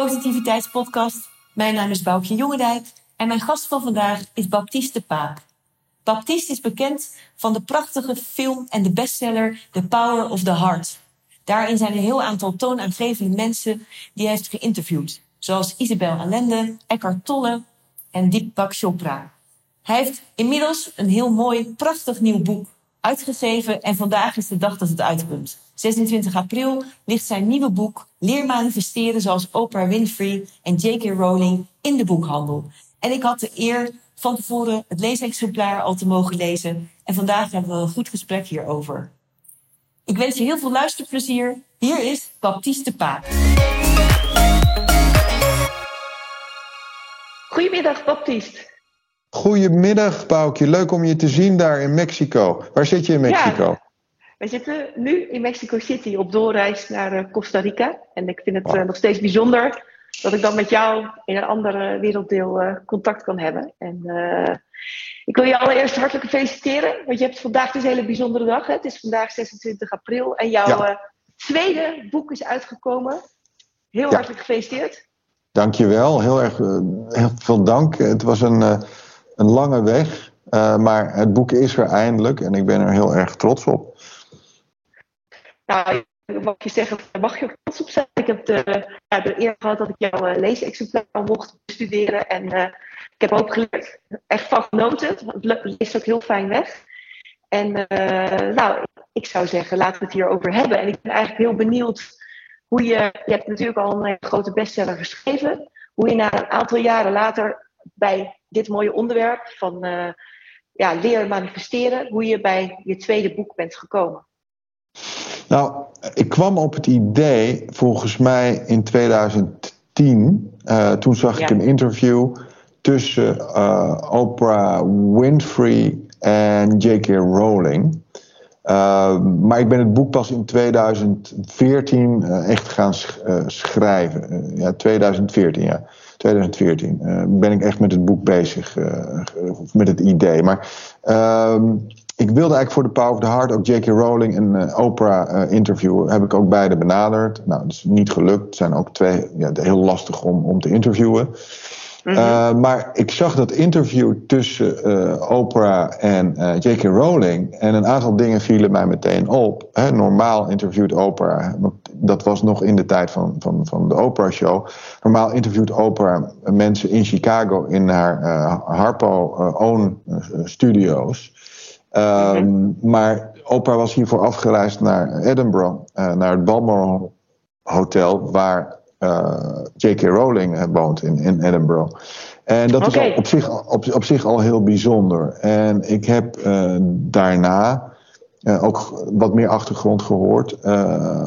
Positiviteitspodcast. Mijn naam is Boukje Jongendijk en mijn gast van vandaag is Baptiste Paap. Baptiste is bekend van de prachtige film en de bestseller The Power of the Heart. Daarin zijn een heel aantal toonaangevende mensen die hij heeft geïnterviewd, zoals Isabel Allende, Eckhart Tolle en Deepak Chopra. Hij heeft inmiddels een heel mooi, prachtig nieuw boek uitgegeven en vandaag is de dag dat het uitkomt. 26 april ligt zijn nieuwe boek Leer manifesteren zoals Oprah Winfrey en J.K. Rowling in de boekhandel. En ik had de eer van tevoren het leesexemplaar al te mogen lezen en vandaag hebben we een goed gesprek hierover. Ik wens je heel veel luisterplezier. Hier is Baptiste Paap. Goedemiddag, Baptiste. Goedemiddag, Paukje. Leuk om je te zien daar in Mexico. Waar zit je in Mexico? Ja, we zitten nu in Mexico City op doorreis naar eh, Costa Rica. En ik vind het Wow. eh, nog steeds bijzonder dat ik dan met jou in een andere werelddeel eh, contact kan hebben. En ik wil je allereerst hartelijk feliciteren, want je hebt vandaag dus een hele bijzondere dag. Hè? Het is vandaag 26 april en jouw Ja. tweede boek is uitgekomen. Heel Ja. hartelijk gefeliciteerd. Dankjewel. Heel erg heel veel dank. Het was een, een lange weg. maar het boek is er eindelijk en ik ben er heel erg trots op. Nou, mag je zeggen, daar mag je ook trots op zijn. Ik heb de, ja, eer gehad dat ik jouw uh, leesexemplaar mocht bestuderen. En eh, ik heb ook geleerd, echt van genoten. Het le- leest ook heel fijn weg. En eh, nou, ik zou zeggen, laten we het hierover hebben. En ik ben eigenlijk heel benieuwd hoe je... Je hebt natuurlijk al een eh, grote bestseller geschreven. Hoe je na een aantal jaren later bij dit mooie onderwerp van eh, ja, leren manifesteren... hoe je bij je tweede boek bent gekomen. Nou, ik kwam op het idee, volgens mij in 2010. eh, toen zag ik een interview tussen eh, Oprah Winfrey en J.K. Rowling. Uh, maar ik ben het boek pas in 2014 uh, echt gaan sch uh, schrijven. Uh, ja, 2014, ja. 2014 uh, ben ik echt met het boek bezig, uh, met het idee. Maar uh, ik wilde eigenlijk voor de Power of the Heart ook J.K. Rowling en uh, Oprah uh, interviewen. Heb ik ook beide benaderd. Nou, dat is niet gelukt. Het zijn ook twee, ja, heel lastig om, om te interviewen. Mm -hmm. uh, maar ik zag dat interview tussen Oprah en J.K. Rowling. En een aantal dingen vielen mij meteen op. Hè, normaal interviewt Oprah, want dat was nog in de tijd van, van, van de Oprah Show. Normaal interviewt Oprah mensen in Chicago in haar Harpo Own studio's. Um, mm -hmm. Maar Oprah was hiervoor afgereisd naar Edinburgh, naar het Balmoral Hotel, waar uh, J.K. Rowling woont in, in Edinburgh. En dat okay. is op zich, op, op zich al heel bijzonder. En ik heb uh, daarna uh, ook wat meer achtergrond gehoord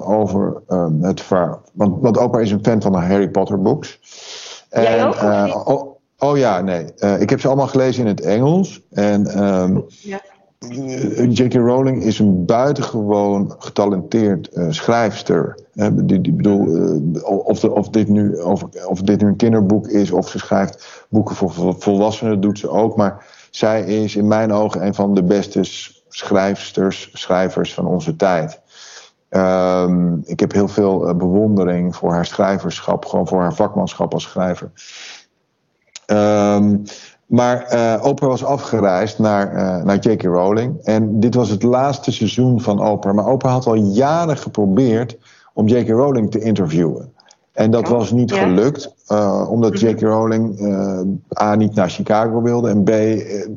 over het verhaal. Want, want Oprah is een fan van de Harry Potter books. Jij ook? oh, oh, ja, nee. ik heb ze allemaal gelezen in het Engels. En um, ja. J.K. Rowling is een buitengewoon getalenteerd uh, schrijfster. Uh, die, die bedoel, of, of, dit nu, of, dit nu een kinderboek is of ze schrijft boeken voor volwassenen, doet ze ook. Maar zij is in mijn ogen een van de beste schrijfsters, schrijvers van onze tijd. Um, ik heb heel veel bewondering voor haar schrijverschap, gewoon voor haar vakmanschap als schrijver. Um, maar uh, Oprah was afgereisd naar, uh, naar J.K. Rowling. En dit was het laatste seizoen van Oprah. Maar Oprah had al jaren geprobeerd om J.K. Rowling te interviewen. En dat was niet ja. gelukt, uh, omdat J.K. Rowling A niet naar Chicago wilde. En B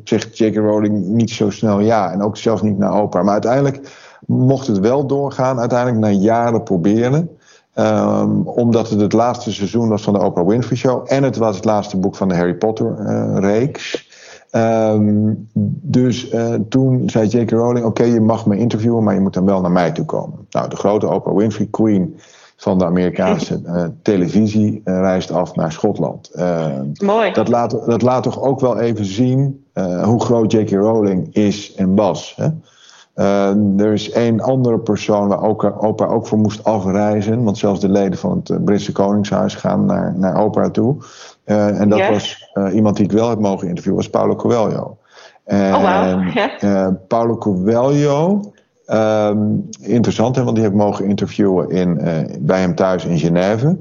zegt J.K. Rowling niet zo snel ja. En ook zelfs niet naar Oprah. Maar uiteindelijk mocht het wel doorgaan. Uiteindelijk na jaren proberen. Um, omdat het het laatste seizoen was van de Oprah Winfrey Show. En het was het laatste boek van de Harry Potter uh, reeks. Um, dus uh, toen zei J.K. Rowling: Oké, okay, je mag me interviewen, maar je moet dan wel naar mij toe komen. Nou, de grote Oprah Winfrey Queen van de Amerikaanse uh, televisie reist af naar Schotland. Mooi. Dat laat, dat laat toch ook wel even zien hoe groot J.K. Rowling is en was. Hè? Uh, er is één andere persoon waar ook, Oprah ook voor moest afreizen. Want zelfs de leden van het Britse Koningshuis gaan naar, naar Oprah toe. Uh, en dat was uh, iemand die ik wel heb mogen interviewen, was Paulo Coelho. En, oh, wow. yeah. Paulo Coelho, um, interessant hè, want die heb ik mogen interviewen in, bij hem thuis in Genève.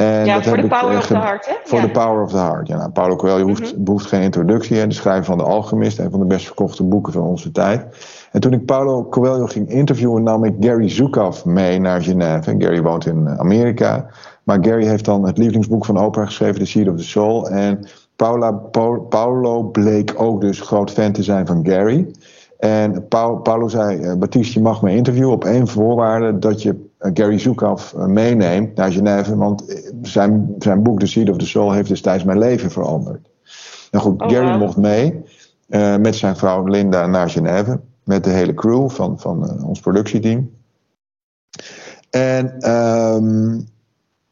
En ja, voor de power eh, of the heart, hè? Voor ja. de Power of the Heart. Ja, nou, Paulo Coelho hoeft, Mhm. behoeft geen introductie. Hè, de schrijver van De Alchemist, een van de best verkochte boeken van onze tijd. En toen ik Paulo Coelho ging interviewen, nam ik Gary Zukav mee naar Genève. En Gary woont in Amerika. Maar Gary heeft dan het lievelingsboek van Oprah geschreven, The Seed of the Soul. En Paula, Pau- Paulo bleek ook dus groot fan te zijn van Gary. En Pau- Paulo zei, eh, Baptiste, je mag me interviewen op één voorwaarde... dat je Gary Zukav eh, meeneemt naar Genève. Want eh, zijn, zijn boek The Seed of the Soul heeft destijds mijn leven veranderd. Nou goed, Oh, Gary mocht mee eh, met zijn vrouw Linda naar Genève. Met de hele crew van, van eh, ons productieteam. En ehm,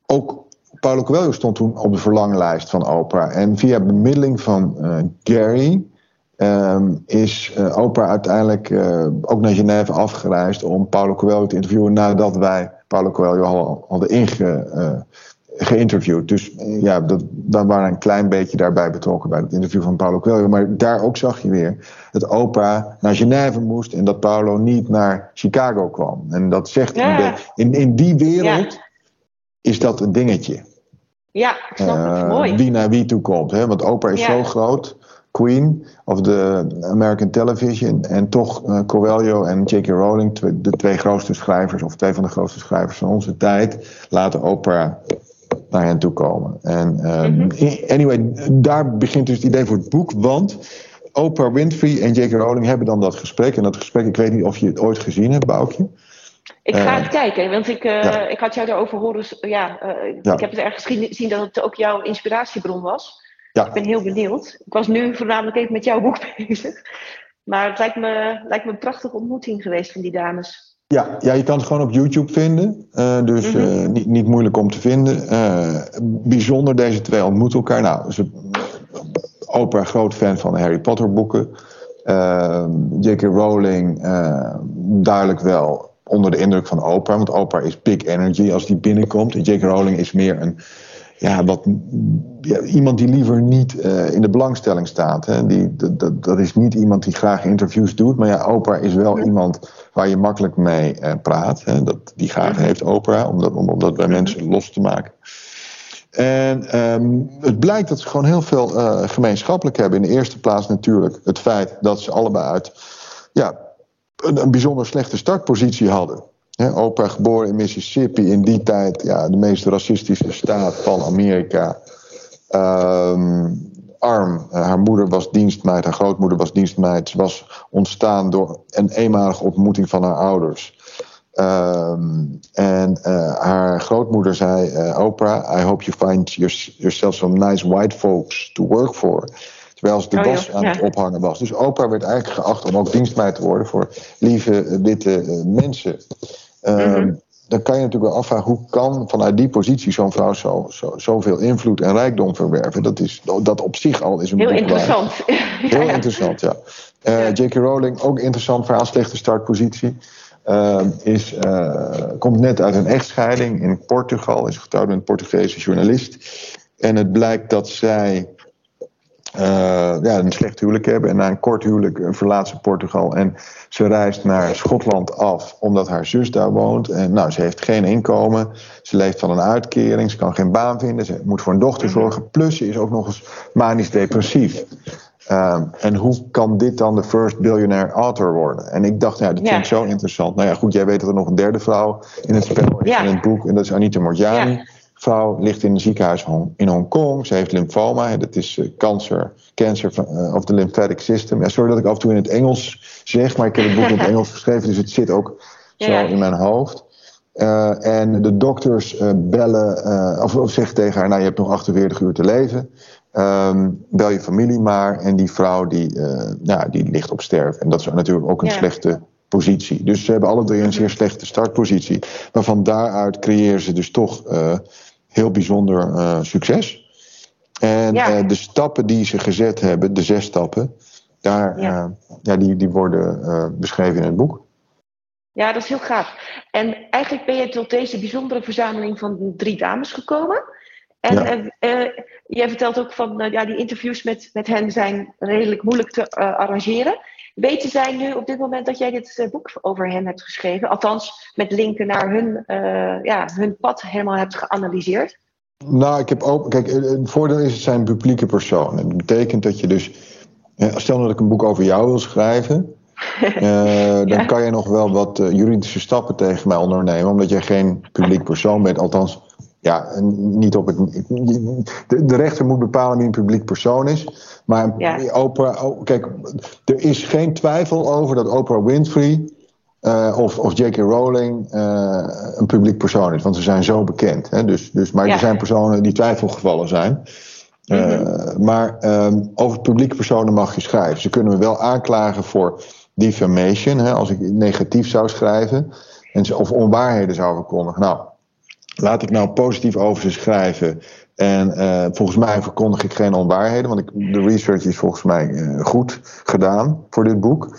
ook Paulo Coelho stond toen op de verlanglijst van Oprah. En via bemiddeling van eh, Gary ehm, is Oprah uiteindelijk eh, ook naar Genève afgereisd om Paulo Coelho te interviewen nadat wij Paulo Coelho al hadden inge, eh, geïnterviewd. Dus ja, dat, we waren een klein beetje daarbij betrokken bij het interview van Paulo Coelho. Maar daar ook zag je weer dat Oprah naar Genève moest en dat Paulo niet naar Chicago kwam. En dat zegt Ja. beetje- in, in die wereld is dat een dingetje. Ja, ik snap het. Mooi. wie naar wie toe komt. Hè? Want Oprah is Ja. zo groot. Queen of de American Television. En toch eh, Coelho en J.K. Rowling, de twee grootste schrijvers, of twee van de grootste schrijvers van onze tijd, laten Oprah naar hen toe komen. En ehm, Mhm. anyway, daar begint dus het idee voor het boek. Want Oprah Winfrey en J.K. Rowling hebben dan dat gesprek. En dat gesprek, ik weet niet of je het ooit gezien hebt, Boukje. Ik ga eh, het kijken, want ik, eh, ja. ik had jou daarover horen. Ja, eh, Ja. ik heb het ergens gezien zien dat het ook jouw inspiratiebron was. Ja. Ik ben heel benieuwd. Ik was nu voornamelijk even met jouw boek bezig. Maar het lijkt me, lijkt me een prachtige ontmoeting geweest van die dames. Ja, ja, je kan het gewoon op YouTube vinden. Eh, dus Mhm. eh, niet, niet moeilijk om te vinden. Eh, bijzonder, deze twee ontmoeten elkaar. Nou, ze, Oprah, groot fan van de Harry Potter boeken. J.K. Rowling, duidelijk wel onder de indruk van Oprah. Want Oprah is big energy als die binnenkomt. En J.K. Rowling is meer een... Ja, wat, ja, iemand die liever niet eh, in de belangstelling staat. Hè. Die, dat, dat, is niet iemand die graag interviews doet. Maar ja, Oprah is wel iemand waar je makkelijk mee eh, praat. Hè. Dat, die Mhm. heeft Oprah, om dat, om, om dat bij mensen los te maken. En ehm, het blijkt dat ze gewoon heel veel eh, gemeenschappelijk hebben. In de eerste plaats natuurlijk het feit dat ze allebei uit ja, een, een bijzonder slechte startpositie hadden. Oprah geboren in Mississippi, in die tijd ja, de meest racistische staat van Amerika. Ehm, arm. Haar moeder was dienstmeid, haar grootmoeder was dienstmeid. Ze was ontstaan door een eenmalige ontmoeting van haar ouders. Ehm, en eh, haar grootmoeder zei: eh, Oprah, I hope you find your- yourself some nice white folks to work for. Terwijl ze de Oh was aan ja. het ophangen was. Dus Oprah werd eigenlijk geacht om ook dienstmeid te worden voor lieve eh, witte mensen. Ehm, Mhm. Dan kan je natuurlijk wel afvragen hoe kan vanuit die positie zo'n vrouw zo, zo, zoveel invloed en rijkdom verwerven. Dat, is, dat op zich al is een Heel interessant. Heel Ja, interessant, ja. Eh. J.K. Rowling, ook interessant verhaal, slechte startpositie. Eh, is, eh, komt net uit een echtscheiding in Portugal, is getrouwd met een Portugese journalist. En het blijkt dat zij ja, een slecht huwelijk hebben. En na een kort huwelijk eh, verlaat ze Portugal. En ze reist naar Schotland af, omdat haar zus daar woont. En nou, ze heeft geen inkomen. Ze leeft van een uitkering. Ze kan geen baan vinden. Ze moet voor een dochter zorgen. Plus ze is ook nog eens manisch depressief. Ehm, en hoe kan dit dan de first billionaire author worden? En ik dacht, nou, dat Ja. vind ik zo interessant. Nou ja, goed, jij weet dat er nog een derde vrouw in het spel is Ja. in het boek. En dat is Anita Morjani. Ja. Vrouw ligt in een ziekenhuis Hong- in Hongkong. Ze heeft lymfoma. Dat is eh, cancer, eh, of the lymphatic system. Ja, sorry dat ik af en toe in het Engels zeg, maar ik heb het boek in het Engels geschreven, dus het zit ook zo Ja. in mijn hoofd. Eh, en de dokters bellen, of, of zeggen tegen haar: Nou, je hebt nog 48 uur te leven. Ehm, bel je familie maar. En die vrouw die, ja, die ligt op sterven. En dat is natuurlijk ook een Ja. slechte positie. Dus ze hebben alle drie een zeer slechte startpositie. Maar van daaruit creëren ze dus toch heel bijzonder eh, succes. En Ja. eh, de stappen die ze gezet hebben, de zes stappen, daar, Ja. ja. ja, die, die worden eh, beschreven in het boek. Ja, dat is heel gaaf. En eigenlijk ben je tot deze bijzondere verzameling van drie dames gekomen. En Ja. eh, eh, jij vertelt ook van, eh, ja, die interviews met, met hen zijn redelijk moeilijk te eh, arrangeren. Weten zij nu op dit moment dat jij dit eh, boek over hen hebt geschreven? Althans, met linken naar hun, eh, ja, hun pad helemaal hebt geanalyseerd? Nou, ik heb ook. Kijk, het voordeel is, het zijn publieke personen. Dat betekent dat je dus. Stel dat ik een boek over jou wil schrijven. Uh, dan kan je nog wel wat juridische stappen tegen mij ondernemen, omdat jij geen publiek persoon bent. Althans, ja, niet op het. De, de rechter moet bepalen wie een publiek persoon is. Maar ja. Oprah, oh, kijk, er is geen twijfel over dat Oprah Winfrey uh, of, of J.K. Rowling een publiek persoon is, want ze zijn zo bekend. Hè? Dus, dus, maar ja. er zijn personen die twijfelgevallen zijn. Mm -hmm. maar um, over publieke personen mag je schrijven. Ze kunnen me wel aanklagen voor defamation, hè, als ik negatief zou schrijven en, of onwaarheden zou verkondigen. Nou, laat ik nou positief over ze schrijven. En uh, volgens mij verkondig ik geen onwaarheden, want ik, de research is volgens mij uh, goed gedaan voor dit boek.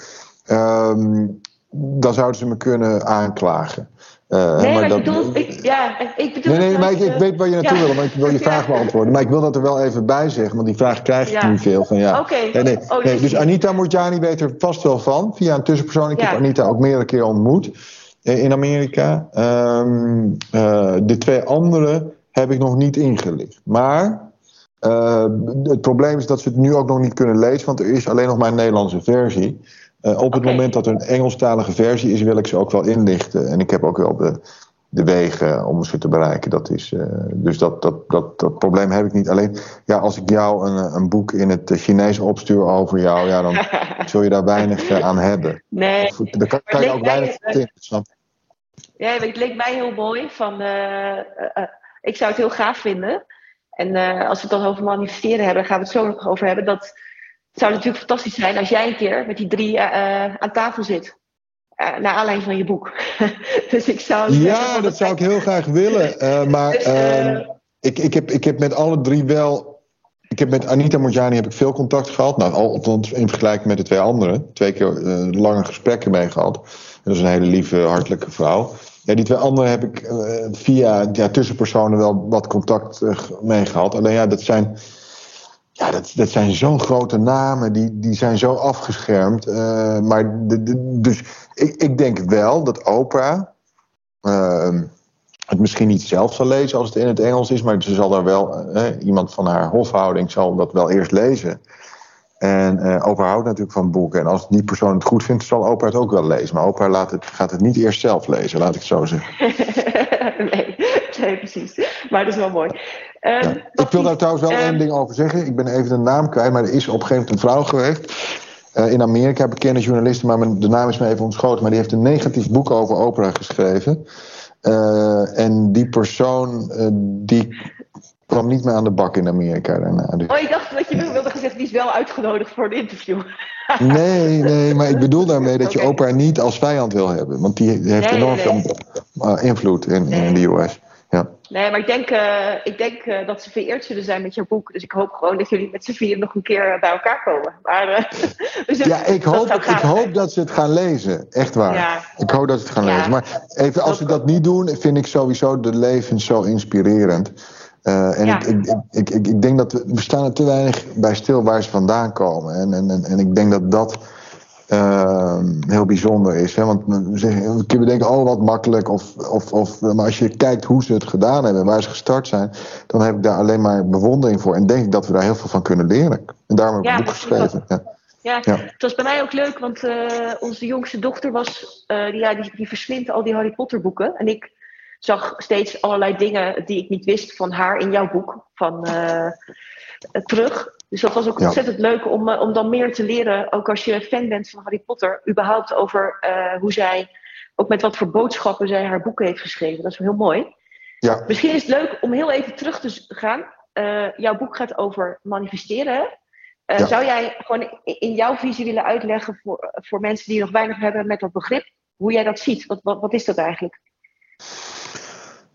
Um, dan zouden ze me kunnen aanklagen. Uh, nee, maar, maar dat, bedoel, ik, ja, ik bedoel... Nee, nee, maar ik, ik weet waar je naartoe ja. wil, maar ik wil je vraag beantwoorden. Maar ik wil dat er wel even bij zeggen, want die vraag krijg ik ja. niet veel van. Ja. Oké. Okay. Nee, nee, oh, nee, dus Anita Morjani weet er vast wel van, via een tussenpersoon. Ik heb Anita ook meerdere keer ontmoet in Amerika. Um, uh, de twee andere heb ik nog niet ingelicht. Maar uh, het probleem is dat ze het nu ook nog niet kunnen lezen, want er is alleen nog maar een Nederlandse versie. Uh, op het okay. moment dat er een Engelstalige versie is, wil ik ze ook wel inlichten. En ik heb ook wel de, de wegen om ze te bereiken. Dat is, uh, dus dat, dat, dat, dat probleem heb ik niet. Alleen, ja, als ik jou een, een boek in het Chinees opstuur over jou, ja, dan zul je daar weinig uh, aan hebben. Nee. Of, daar kan, kan je ook weinig in, snap Ja, het leek mij heel mooi. Van, ik zou het heel gaaf vinden. En als we het dan over manifesteren hebben, gaan we het zo nog over hebben. Dat het zou natuurlijk fantastisch zijn als jij een keer met die drie aan tafel zit. Naar aanleiding van je boek. dus ik zou. Ja, dat zou ik heel graag willen. Maar dus, ik, ik, heb, ik heb met alle drie wel. Ik heb met Anita Morjani heb ik veel contact gehad. Nou, althans in vergelijking met de twee anderen. Twee keer lange gesprekken mee gehad. Dat is een hele lieve, hartelijke vrouw. Die twee anderen heb ik via ja, tussenpersonen wel wat contact mee gehad. Alleen ja, dat zijn ja, dat, dat zijn zo'n grote namen, die, die zijn zo afgeschermd. Uh, maar dus ik, ik denk wel dat Oprah uh, het misschien niet zelf zal lezen als het in het Engels is, maar ze zal daar wel, uh, iemand van haar hofhouding zal dat wel eerst lezen. En uh, Oprah houdt natuurlijk van boeken. En als die persoon het goed vindt, zal Oprah het ook wel lezen. Maar Oprah laat het, gaat het niet eerst zelf lezen, laat ik het zo zeggen. nee, nee, precies. Maar dat is wel mooi. Ja. Ik wil daar trouwens wel één ding over zeggen. Ik ben even de naam kwijt, maar er is op een gegeven moment een vrouw geweest. Uh, in Amerika, bekende journaliste, maar de naam is me even ontschoten. Maar die heeft een negatief boek over Oprah geschreven. Uh, en die persoon, die kwam niet meer aan de bak in Amerika daarna. Dus. Oh, ik dacht dat je wilde gezegd, die is wel uitgenodigd voor een interview. nee, nee, maar ik bedoel daarmee dat je okay. Oprah niet als vijand wil hebben. Want die heeft nee, enorm nee, veel invloed in, in de US. Ja. Nee, maar ik denk, uh, ik denk uh, dat ze vereerd zullen zijn met jouw boek. Dus ik hoop gewoon dat jullie met z'n vier nog een keer bij elkaar komen. Maar, dus ja, ik hoop, dat, ik hoop dat ze het gaan lezen. Echt waar. Ja. Ik hoop dat ze het gaan ja. lezen. Maar even, als ze dat niet doen, vind ik sowieso de leven zo inspirerend. En ja. ik, ik, ik, ik, ik denk dat we, we staan er te weinig bij stil waar ze vandaan komen. En, en, en, en ik denk dat dat uh, heel bijzonder is. Hè? Want we kunnen denken, oh wat makkelijk. Of, of, of, maar als je kijkt hoe ze het gedaan hebben, waar ze gestart zijn, dan heb ik daar alleen maar bewondering voor. En denk ik dat we daar heel veel van kunnen leren. En daarom heb ik ja, een boek geschreven. Ja. Ja, ja, het was bij mij ook leuk, want uh, onze jongste dochter was, uh, die, ja, die, die verslindt al die Harry Potter boeken. En ik zag steeds allerlei dingen die ik niet wist van haar in jouw boek van, uh, terug. Dus dat was ook ontzettend ja. leuk om, om dan meer te leren, ook als je fan bent van Harry Potter, überhaupt over uh, hoe zij, ook met wat voor boodschappen zij haar boeken heeft geschreven. Dat is wel heel mooi. Ja. Misschien is het leuk om heel even terug te gaan. Uh, jouw boek gaat over manifesteren. Uh, ja. Zou jij gewoon in jouw visie willen uitleggen voor, voor mensen die nog weinig hebben met dat begrip, hoe jij dat ziet? Wat, wat, wat is dat eigenlijk?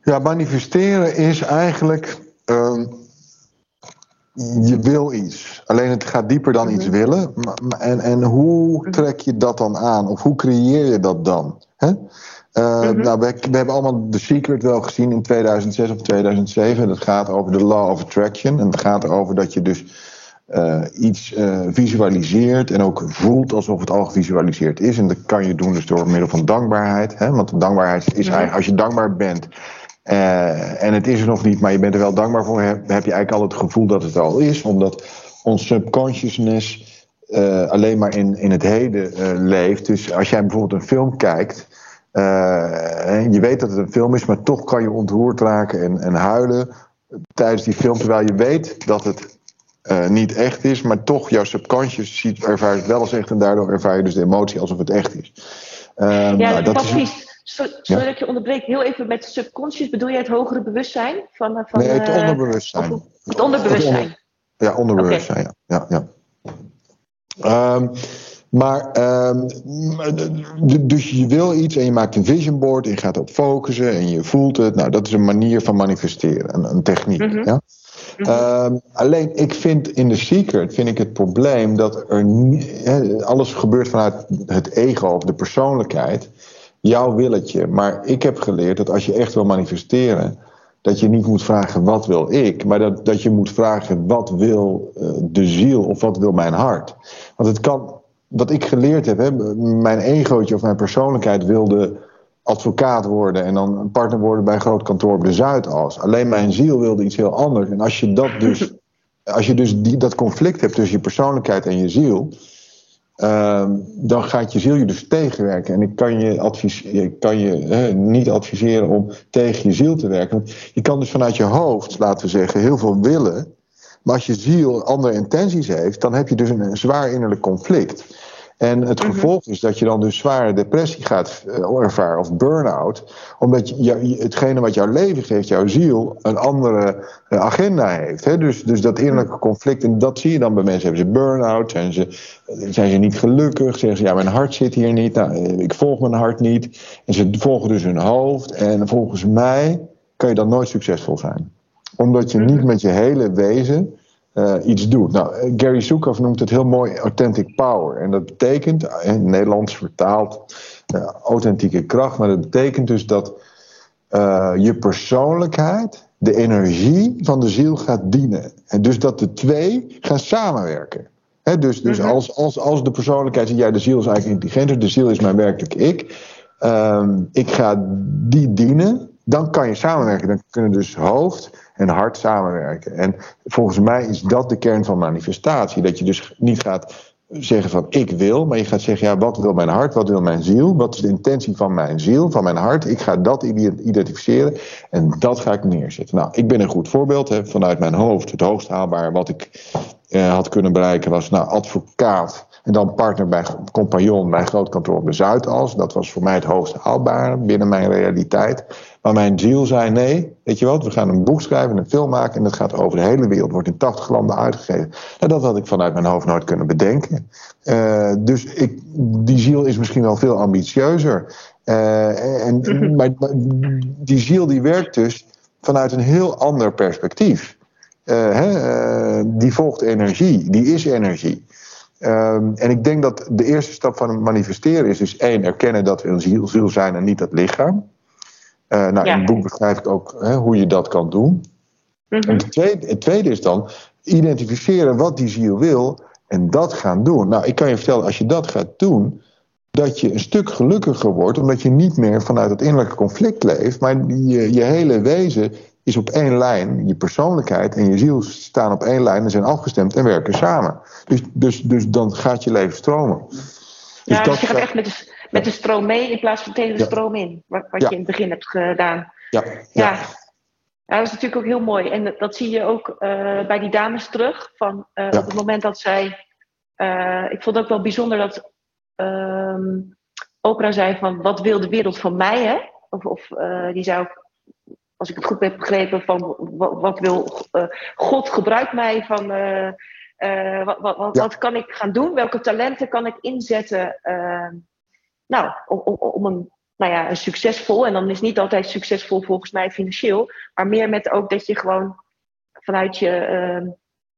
Ja, manifesteren is eigenlijk. Uh, je wil iets. Alleen het gaat dieper dan iets mhm. willen. En, en hoe mhm. trek je dat dan aan? Of hoe creëer je dat dan? Hè? Uh, mm-hmm. nou, we, we, hebben allemaal The Secret wel gezien in 2006 of 2007. Dat gaat over de Law of Attraction. En het gaat erover dat je dus uh, iets uh, visualiseert en ook voelt alsof het al gevisualiseerd is. En dat kan je doen dus door middel van dankbaarheid. Hè? Want dankbaarheid is eigenlijk, als je dankbaar bent, Uh, en het is er nog niet, maar je bent er wel dankbaar voor. Heb, heb je eigenlijk al het gevoel dat het al is, omdat ons subconsciousness uh, alleen maar in, in het heden uh, leeft. Dus als jij bijvoorbeeld een film kijkt, en je weet dat het een film is, maar toch kan je ontroerd raken en, en huilen tijdens die film, terwijl je weet dat het uh, niet echt is, maar toch jouw subconscious ziet, ervaart het wel als echt en daardoor ervaar je dus de emotie alsof het echt is. Ja, nou, dat is. Sorry ja? dat ik je onderbreek, heel even met subconscious bedoel je het hogere bewustzijn? Van, van, nee, het onderbewustzijn. Het onderbewustzijn. Het onder, ja, onderbewustzijn, okay. ja. ja, ja. Um, maar, um, dus je wil iets en je maakt een vision board en je gaat op focussen en je voelt het. Nou, dat is een manier van manifesteren, een, een techniek. Mm -hmm. ja? Um, alleen ik vind in The Secret vind ik het probleem dat er he, alles gebeurt vanuit het ego of de persoonlijkheid, jouw willetje. Maar ik heb geleerd dat als je echt wil manifesteren, dat je niet moet vragen wat wil ik, maar dat, dat je moet vragen wat wil uh, de ziel of wat wil mijn hart. Want het kan, wat ik geleerd heb, hè, mijn egootje of mijn persoonlijkheid wilde advocaat worden en dan een partner worden bij een groot kantoor op de Zuidas. Alleen mijn ziel wilde iets heel anders. En als je dat dus, als je dus die, dat conflict hebt tussen je persoonlijkheid en je ziel, uh, dan gaat je ziel je dus tegenwerken. En ik kan je, kan je niet adviseren om tegen je ziel te werken. Want je kan dus vanuit je hoofd, laten we zeggen, heel veel willen. Maar als je ziel andere intenties heeft, dan heb je dus een zwaar innerlijk conflict. En het mhm. gevolg is dat je dan dus zware depressie gaat uh, ervaren of burn-out. Omdat je, hetgene wat jouw leven geeft, jouw ziel, een andere uh, agenda heeft. Hè? Dus, dus dat innerlijke conflict, en dat zie je dan bij mensen. Hebben ze burn-out, zijn ze, zijn ze niet gelukkig, zeggen ze ja mijn hart zit hier niet, nou, eh, ik volg mijn hart niet. En ze volgen dus hun hoofd. En volgens mij kan je dan nooit succesvol zijn. Omdat je niet mhm. met je hele wezen uh, iets doet. Nou, Gary Zukav noemt het heel mooi authentic power. En dat betekent, in het Nederlands vertaald, uh, authentieke kracht. Maar dat betekent dus dat uh, je persoonlijkheid de energie van de ziel gaat dienen. En dus dat de twee gaan samenwerken. He, dus dus -hmm. als, als, als de persoonlijkheid zegt, ja, de ziel is eigenlijk intelligenter, de ziel is mijn werkelijk ik. Um, ik ga die dienen, dan kan je samenwerken. Dan kunnen dus hoofd en hart samenwerken. En volgens mij is dat de kern van manifestatie. Dat je dus niet gaat zeggen van ik wil, maar je gaat zeggen ja, wat wil mijn hart, wat wil mijn ziel, wat is de intentie van mijn ziel, van mijn hart. Ik ga dat identificeren en dat ga ik neerzetten. Nou, ik ben een goed voorbeeld hè, vanuit mijn hoofd. Het hoogst haalbaar wat ik eh, had kunnen bereiken was nou advocaat en dan partner bij compagnon bij groot kantoor op de Zuidas. Dat was voor mij het hoogst haalbare binnen mijn realiteit. Maar mijn ziel zei: nee, weet je wat, we gaan een boek schrijven, een film maken. En dat gaat over de hele wereld, wordt in 80 landen uitgegeven. Nou, dat had ik vanuit mijn hoofd nooit kunnen bedenken. Uh, dus ik, die ziel is misschien wel veel ambitieuzer. Uh, en, maar, maar, die ziel die werkt dus vanuit een heel ander perspectief. Uh, hè, die volgt energie, die is energie. Um, en ik denk dat de eerste stap van het manifesteren is dus één, erkennen dat we een ziel, ziel zijn en niet dat lichaam. Uh, nou, ja. In het boek beschrijf ik ook hè, hoe je dat kan doen. Mm -hmm. En het tweede, het tweede is dan identificeren wat die ziel wil en dat gaan doen. Nou, ik kan je vertellen, als je dat gaat doen, dat je een stuk gelukkiger wordt, omdat je niet meer vanuit het innerlijke conflict leeft, maar je, je hele wezen is op één lijn. Je persoonlijkheid en je ziel staan op één lijn en zijn afgestemd en werken samen. Dus, dus, dus dan gaat je leven stromen. Ja, dus je gaat echt met de, met de stroom mee in plaats van tegen de stroom in. Wat, wat je in het begin hebt gedaan. Ja. ja. ja. Dat is natuurlijk ook heel mooi. En dat zie je ook uh, bij die dames terug. Van, uh, Op het moment dat zij. Uh, ik vond het ook wel bijzonder dat ehm, Oprah zei van wat wil de wereld van mij? Hè? Of, of die zei ook als ik het goed heb begrepen, van wat, wat wil God gebruikt mij van uh, uh, wat, wat, wat, ja. wat, kan ik gaan doen? Welke talenten kan ik inzetten? nou, om, om, om, een, nou ja, een succesvol, en dan is niet altijd succesvol volgens mij financieel, maar meer met ook dat je gewoon vanuit je, ehm,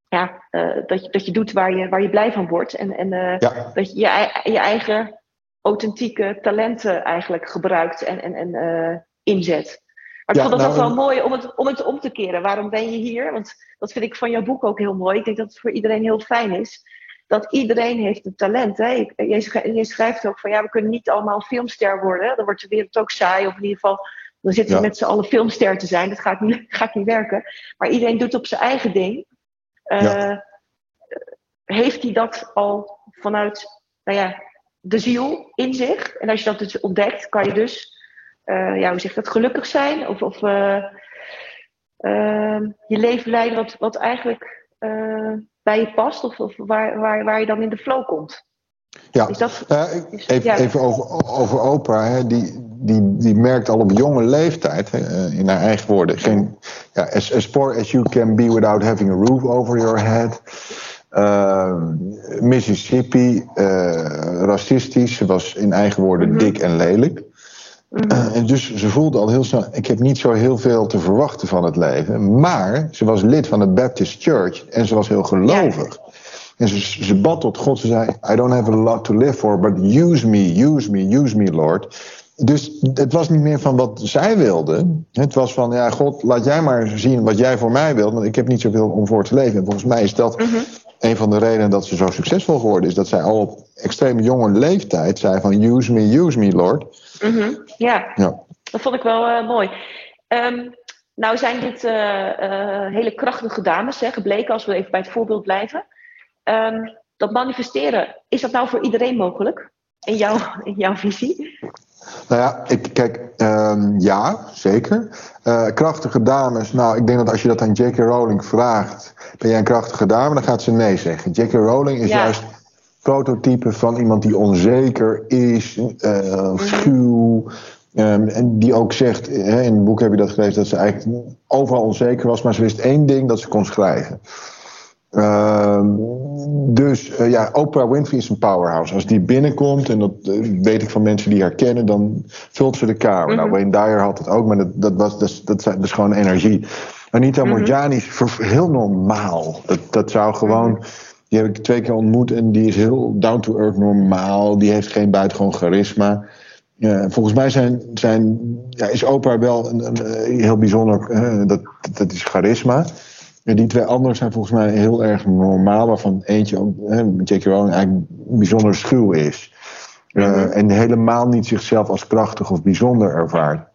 ja, dat, je, dat je doet waar je, waar je blij van wordt. En, en ja. dat je, je je eigen authentieke talenten eigenlijk gebruikt en, en, en inzet. Maar ik ja, vond het nou, ook wel mooi om het, om het om te keren. Waarom ben je hier? Want dat vind ik van jouw boek ook heel mooi. Ik denk dat het voor iedereen heel fijn is. Dat iedereen heeft een talent. Hè? Je, schrijft ook van ja, we kunnen niet allemaal filmster worden. Dan wordt de wereld ook saai. Of in ieder geval Dan zitten Ja. met z'n allen filmster te zijn. Dat gaat niet, gaat niet werken. Maar iedereen doet op zijn eigen ding. Eh, Ja. Heeft hij dat al vanuit nou ja, de ziel in zich? En als je dat dus ontdekt, kan je dus, eh, ja, hoe zeg je dat, gelukkig zijn? Of, of eh, ehm, je leven leiden wat, wat eigenlijk eh, bij je past? Of, of waar, waar, waar je dan in de flow komt? Ja. Is dat, is- even, ja. even over, over Oprah. Hè. Die, die, die merkt al op jonge leeftijd, hè, in haar eigen woorden, geen, ja, as, as poor as you can be without having a roof over your head. Uh, Mississippi, eh, racistisch. Ze was in eigen woorden Mhm. dik en lelijk. Mhm. Eh, en dus ze voelde al heel snel, ik heb niet zo heel veel te verwachten van het leven. Maar ze was lid van de Baptist Church en ze was heel gelovig. En ze, ze bad tot God, ze zei, I don't have a lot to live for, but use me, use me, use me, Lord. Dus het was niet meer van wat zij wilde. Het was van, ja, God, laat jij maar zien wat jij voor mij wilt, want ik heb niet zoveel om voor te leven. En volgens mij is dat Mhm. een van de redenen dat ze zo succesvol geworden is. Dat zij al op extreem jonge leeftijd zei van, use me, use me, Lord. Mhm, Ja, Ja. dat vond ik wel eh, mooi. Ehm, nou zijn dit eh, eh, hele krachtige dames, hè, gebleken als we even bij het voorbeeld blijven. Ehm, dat manifesteren, is dat nou voor iedereen mogelijk? In jouw, in jouw visie? Nou ja, ik, kijk, ehm, ja, zeker. Krachtige dames, nou, ik denk dat als je dat aan J.K. Rowling vraagt, ben jij een krachtige dame, dan gaat ze nee zeggen. J.K. Rowling is Ja. juist prototype van iemand die onzeker is, eh, schuw. ehm, en die ook zegt, hè, in het boek heb je dat gelezen, dat ze eigenlijk overal onzeker was, maar ze wist één ding, dat ze kon schrijven. Ehm, dus eh, ja, Oprah Winfrey is een powerhouse. Als die binnenkomt, en dat eh, weet ik van mensen die haar kennen, dan vult ze de kamer. Nou, Wayne Dyer had het ook, maar dat, dat, was, dat, is- dat, is gewoon energie. Anita Morjani is heel normaal. Dat, dat zou gewoon. Die heb ik twee keer ontmoet en die is heel down to earth normaal. Die heeft geen buitengewoon charisma. Volgens mij zijn, zijn, ja, is Oprah wel een, een, eh, heel bijzonder. eh, dat, dat is charisma. En die twee anderen zijn volgens mij heel erg normaal, waarvan eentje, ook, hè, J.K. Rowling, eigenlijk bijzonder schuw is. Eh, En helemaal niet zichzelf als krachtig of bijzonder ervaart.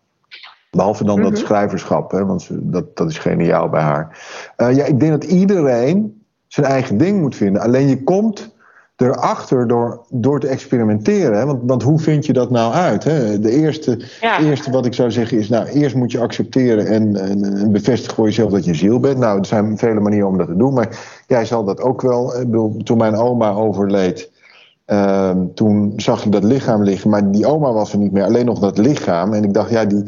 Behalve dan dat schrijverschap, hè, want dat, dat is geniaal bij haar. Eh, ja, ik denk dat iedereen zijn eigen ding moet vinden. Alleen je komt erachter door, door te experimenteren. Hè? Want, want hoe vind je dat nou uit? Hè? De eerste, Ja. eerste wat ik zou zeggen is, nou, eerst moet je accepteren en, en, en bevestigen voor jezelf dat je ziel bent. Nou, er zijn vele manieren om dat te doen, maar jij zal dat ook wel. Ik bedoel, toen mijn oma overleed, ehm, toen zag ik dat lichaam liggen, maar die oma was er niet meer, alleen nog dat lichaam. En ik dacht, ja, die,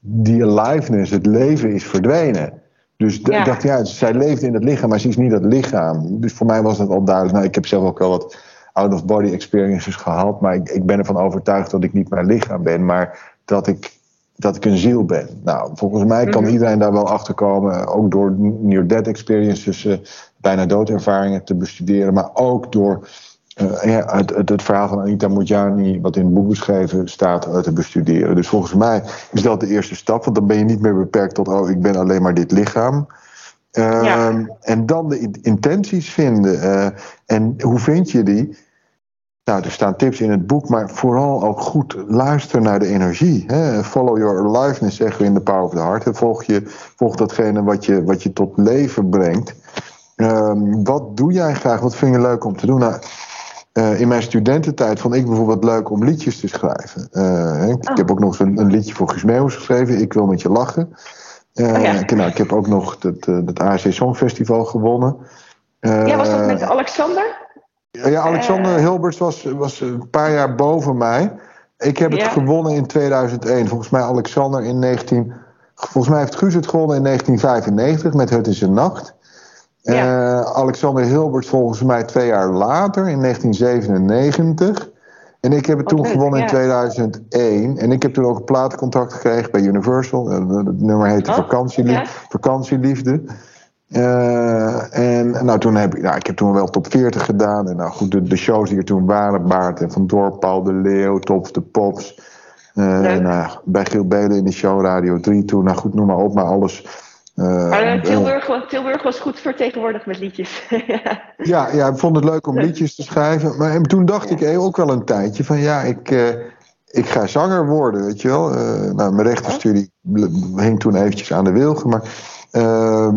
die aliveness, het leven is verdwenen. Dus Ja. ik dacht, ja, zij leeft in het lichaam, maar ze is niet dat lichaam. Dus voor mij was dat al duidelijk. Nou, ik heb zelf ook wel wat out-of-body experiences gehad, maar ik, ik ben ervan overtuigd dat ik niet mijn lichaam ben, maar dat ik, dat ik een ziel ben. Nou, volgens mij kan Mhm. iedereen daar wel achter komen, ook door near-death experiences, eh, bijna doodervaringen te bestuderen, maar ook door eh, ja, het, het, het verhaal van Anita Mojani, wat in het boek beschreven staat, eh, te bestuderen. Dus volgens mij is dat de eerste stap, want dan ben je niet meer beperkt tot, oh, ik ben alleen maar dit lichaam. Ehm, Ja. En dan de in- intenties vinden. eh, en hoe vind je die? Nou, er staan tips in het boek, maar vooral ook goed luisteren naar de energie. Hè? Follow your aliveness, zeggen we in The Power of the Heart. Volg, je, volg datgene wat je, wat je tot leven brengt. Ehm, wat doe jij graag? Wat vind je leuk om te doen? Nou, eh, in mijn studententijd vond ik bijvoorbeeld leuk om liedjes te schrijven. Eh, ik, ik heb ook nog eens een, een liedje voor Guus geschreven. Ik wil met je lachen. Eh, Oh ja. ik, nou, ik heb ook nog het, het ASC Songfestival gewonnen. Ja, was dat met Alexander? ja, Alexander. Hilberts was, was een paar jaar boven mij. Ik heb het Ja. gewonnen in 2001. Volgens mij Alexander in 19... Volgens mij heeft Guus het gewonnen in 1995 met Het is een Nacht. Ja. Eh, Alexander Hilbert volgens mij twee jaar later in 1997. En ik heb het toen leuk, gewonnen in ja. 2001. En ik heb toen ook een platencontract gekregen bij Universal. Eh, Het nummer heette Oh, ja. Vakantieliefde. Eh, en nou, toen heb ik, nou, ik heb toen wel top 40 gedaan. En nou goed, de, de shows die er toen waren, Baart en Van Dorp, Paul de Leeuw, Top of the Pops. Eh, nou, bij Giel Belen in de show Radio 3 toen. Nou goed, noem maar op, maar alles. Eh, Maar eh, Tilburg, Tilburg was goed vertegenwoordigd met liedjes. ja. ja, ik vond het leuk om liedjes te schrijven. Maar en toen dacht ik eh, ook wel een tijdje van ja, ik, ik ga zanger worden, weet je wel. Nou, mijn rechtenstudie hing toen eventjes aan de wilgen, maar... Uh,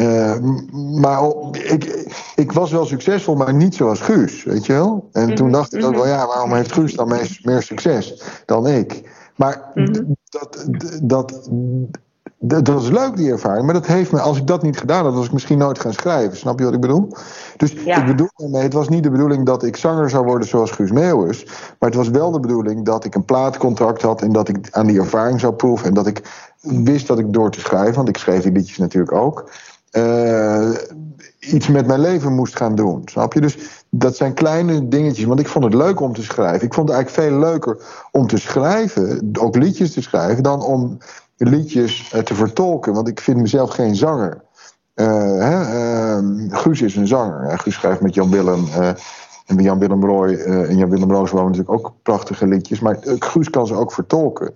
uh, maar ik, ik was wel succesvol, maar niet zoals Guus, weet je wel. En toen mhm, dacht ik ook wel, mhm. ja, waarom heeft Guus dan meer, meer succes dan ik? Maar mhm. dat, dat, dat, dat is leuk, die ervaring. Maar dat heeft me, als ik dat niet gedaan had, was ik misschien nooit gaan schrijven. Snap je wat ik bedoel? Dus ik bedoel daarmee, het was niet de bedoeling dat ik zanger zou worden zoals Guus Meeuwis. Maar het was wel de bedoeling dat ik een plaatcontract had en dat ik aan die ervaring zou proeven. En dat ik wist dat ik door te schrijven, want ik schreef die liedjes natuurlijk ook. Uh, iets met mijn leven moest gaan doen. Snap je? Dus dat zijn kleine dingetjes. Want ik vond het leuk om te schrijven. Ik vond het eigenlijk veel leuker om te schrijven, ook liedjes te schrijven, dan om liedjes uh, te vertolken. Want ik vind mezelf geen zanger. Uh, hè, Guus is een zanger. Guus schrijft met Jan Willem. en Jan Willem Roy en Jan Willem Roos wonen natuurlijk ook prachtige liedjes. Maar Guus kan ze ook vertolken.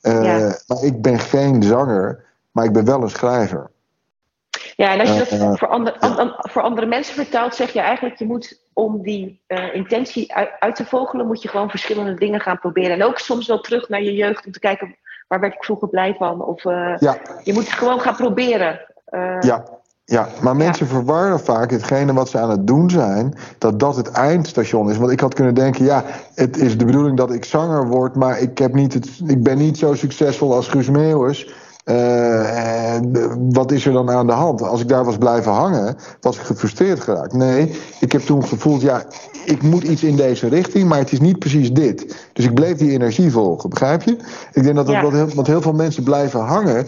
Ja. Maar ik ben geen zanger, maar ik ben wel een schrijver. Ja, en als je dat voor, andere, voor andere mensen vertaalt, zeg je eigenlijk, je moet om die uh, intentie uit, uit, te vogelen, moet je gewoon verschillende dingen gaan proberen. En ook soms wel terug naar je jeugd om te kijken, waar werd ik vroeger blij van? Of uh, ja. je moet gewoon gaan proberen. Uh, ja. Ja, maar mensen ja. verwarren vaak hetgene wat ze aan het doen zijn, dat dat het eindstation is. Want ik had kunnen denken, ja, het is de bedoeling dat ik zanger word, maar ik, heb niet het, ik ben niet zo succesvol als Guus Meeuwis. Uh, wat is er dan aan de hand? Als ik daar was blijven hangen, was ik gefrustreerd geraakt. Nee, ik heb toen gevoeld, ja, ik moet iets in deze richting, maar het is niet precies dit. Dus ik bleef die energie volgen, begrijp je? Ik denk dat dat wat heel, heel veel mensen blijven hangen.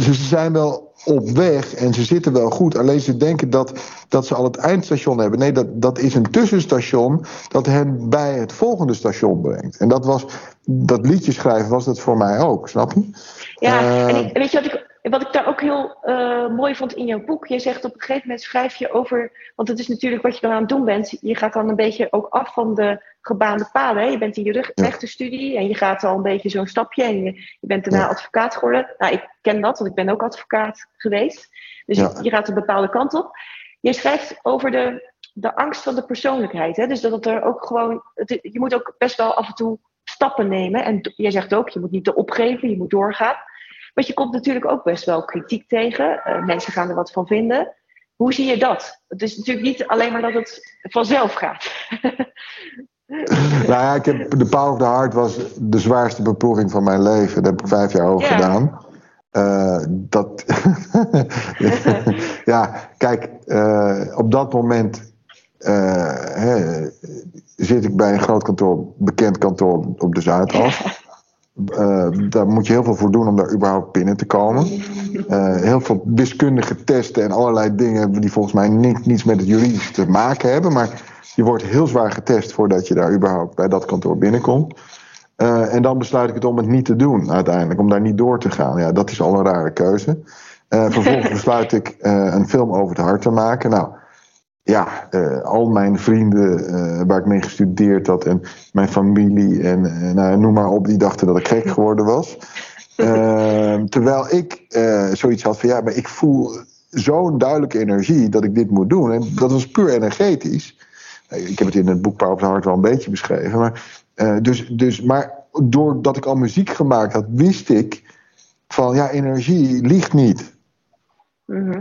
Ze zijn wel op weg en ze zitten wel goed. Alleen ze denken dat, dat ze al het eindstation hebben. Nee, dat, dat is een tussenstation dat hen bij het volgende station brengt. En dat was, dat liedje schrijven was dat voor mij ook, snap je? Ja, en ik, weet je wat ik, wat ik daar ook heel uh, mooi vond in jouw boek? Je zegt op een gegeven moment schrijf je over, want het is natuurlijk wat je dan aan het doen bent. Je gaat dan een beetje ook af van de gebaande paden. Hè? Je bent in je rechtenstudie en je gaat al een beetje zo'n stapje en je, je bent daarna advocaat geworden. Nou, ik ken dat, want ik ben ook advocaat geweest. Dus je, je, gaat een bepaalde kant op. Je schrijft over de, de angst van de persoonlijkheid. Hè? Dus dat het er ook gewoon, het, je moet ook best wel af en toe stappen nemen. En jij zegt ook, je moet niet te opgeven, je moet doorgaan. Maar je komt natuurlijk ook best wel kritiek tegen. Uh, mensen gaan er wat van vinden. Hoe zie je dat? Het is natuurlijk niet alleen maar dat het vanzelf gaat. nou ja, ik heb, de Power of the Heart was de zwaarste beproeving van mijn leven. Daar heb ik vijf jaar over gedaan. Uh, dat. ja, kijk, uh, op dat moment hè, zit ik bij een groot kantoor, bekend kantoor op de Zuidas. Uh, daar moet je heel veel voor doen om daar überhaupt binnen te komen. Uh, heel veel wiskundige testen en allerlei dingen die volgens mij niet, niets met het juridisch te maken hebben. Maar je wordt heel zwaar getest voordat je daar überhaupt bij dat kantoor binnenkomt. Uh, en dan besluit ik het om het niet te doen uiteindelijk, om daar niet door te gaan. Ja, dat is al een rare keuze. vervolgens besluit ik een film over het hart te maken. Nou, ja, uh, al mijn vrienden uh, waar ik mee gestudeerd had en mijn familie en uh, nou, noem maar op, die dachten dat ik gek geworden was. Ehm, terwijl ik zoiets had van ja, maar ik voel zo'n duidelijke energie dat ik dit moet doen. En dat was puur energetisch. Ik heb het in het boek Power of the Heart wel een beetje beschreven. Maar, dus, dus, maar doordat ik al muziek gemaakt had, wist ik van ja, energie ligt niet. Mm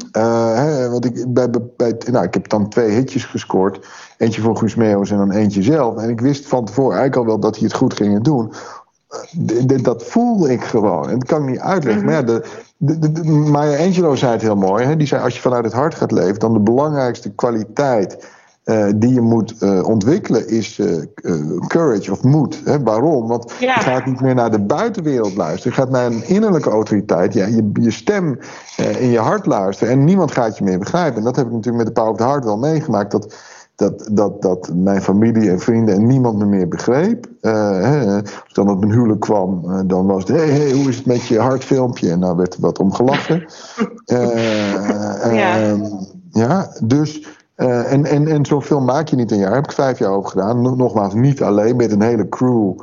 want ik, bij, bij, nou, ik heb dan twee hitjes gescoord. Eentje voor Guus en dan eentje zelf. En ik wist van tevoren eigenlijk al wel dat hij het goed ging doen. Uh, dat voelde ik gewoon. En dat kan ik niet uitleggen. Maar ja, de, de, de, Maya Angelou zei het heel mooi. Hè? Die zei, als je vanuit het hart gaat leven... dan de belangrijkste kwaliteit uh, die je moet uh, ontwikkelen is uh, courage of moed. Hè? Waarom? Want ja. je gaat niet meer naar de buitenwereld luisteren. Je gaat naar een innerlijke autoriteit. Ja, je, je stem in je hart luisteren. En niemand gaat je meer begrijpen. En dat heb ik natuurlijk met de Power of the Heart wel meegemaakt. Dat, dat, dat, dat mijn familie en vrienden en niemand me meer begreep. Hè? Als ik dan op een huwelijk kwam, dan was het... Hé, hey, hoe is het met je hartfilmpje? En nou werd er wat om gelachen. ja. Ehm, ja, dus... Uh, en en, en zo'n film maak je niet een jaar. Daar heb ik vijf jaar over gedaan. Nogmaals, niet alleen, met een hele crew.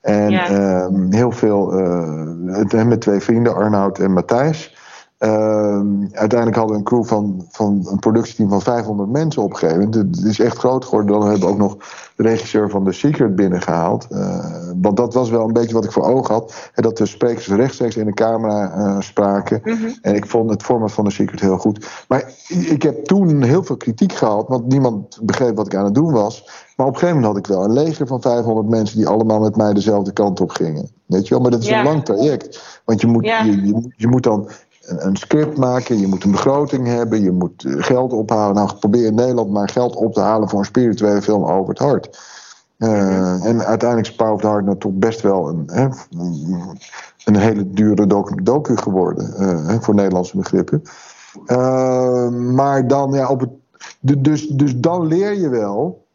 En ja. uh, heel veel, uh, met twee vrienden, Arnoud en Matthijs. Ehm, uiteindelijk hadden we een crew van, van een productieteam van 500 mensen opgegeven. Het is echt groot geworden. Dan hebben we ook nog de regisseur van The Secret binnengehaald. Uh, want dat was wel een beetje wat ik voor ogen had. En dat de sprekers rechtstreeks in de camera uh, spraken. Mhm. En ik vond het format van The Secret heel goed. Maar ik heb toen heel veel kritiek gehad. Want niemand begreep wat ik aan het doen was. Maar op een gegeven moment had ik wel een leger van 500 mensen die allemaal met mij dezelfde kant op gingen. Weet je wel? Maar dat is Ja. een lang traject. Want je moet, Ja. je, je, moet- je moet dan een, script maken, je moet een begroting hebben, je moet eh, geld ophalen. Nou, probeer in Nederland maar geld op te halen voor een spirituele film over het hart. Eh, En uiteindelijk is Power of the Heart nou toch best wel een, hè, een hele dure docu, docu geworden eh, voor Nederlandse begrippen. Maar dan, ja, op het, du- dus, dus dan leer je wel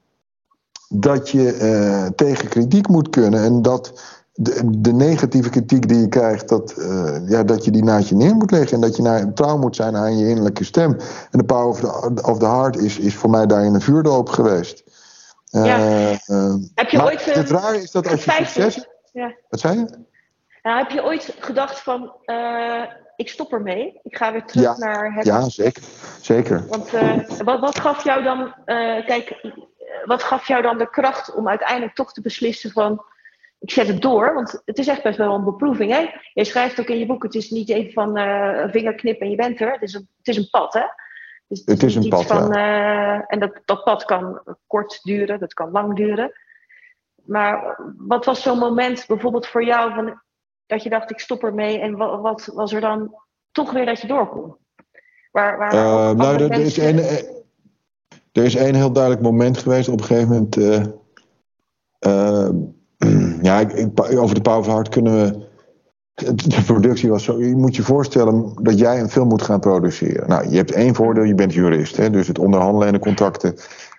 dat je tegen kritiek moet kunnen en dat de, de negatieve kritiek die je krijgt, dat, eh, ja, dat je die naast je neer moet leggen en dat je naar, trouw moet zijn aan je innerlijke stem. En de Power of the, of the Heart is, is voor mij daarin een vuurdoop geweest. Ja. eh, Heb je maar ooit het rare is dat als je succes... Ja. Wat zei je? Nou, heb je ooit gedacht van, ik stop ermee, ik ga weer terug Ja. naar het... Ja, zeker. Zeker. Want wat, wat gaf jou dan, kijk, wat gaf jou dan de kracht om uiteindelijk toch te beslissen van, ik zet het door, want het is echt best wel een beproeving, hè? Je schrijft ook in je boek, het is niet even van eh, een vingerknip en je bent er, het is een, het is een pad, hè? Dus Het is een pad, van, eh, en dat, dat pad kan kort duren, dat kan lang duren. Maar wat was zo'n moment bijvoorbeeld voor jou van, dat je dacht, ik stop ermee en wat, wat was er dan toch weer dat je door kon? Waar, waar ook nou, er, is eh, er is één heel duidelijk moment geweest. Op een gegeven moment. Ja, ik, ik- over de Power of the Heart kunnen we. De productie was zo. Je moet je voorstellen dat jij een film moet gaan produceren. Nou, je hebt één voordeel: je bent jurist. Hè, dus het onderhandelen en de contracten.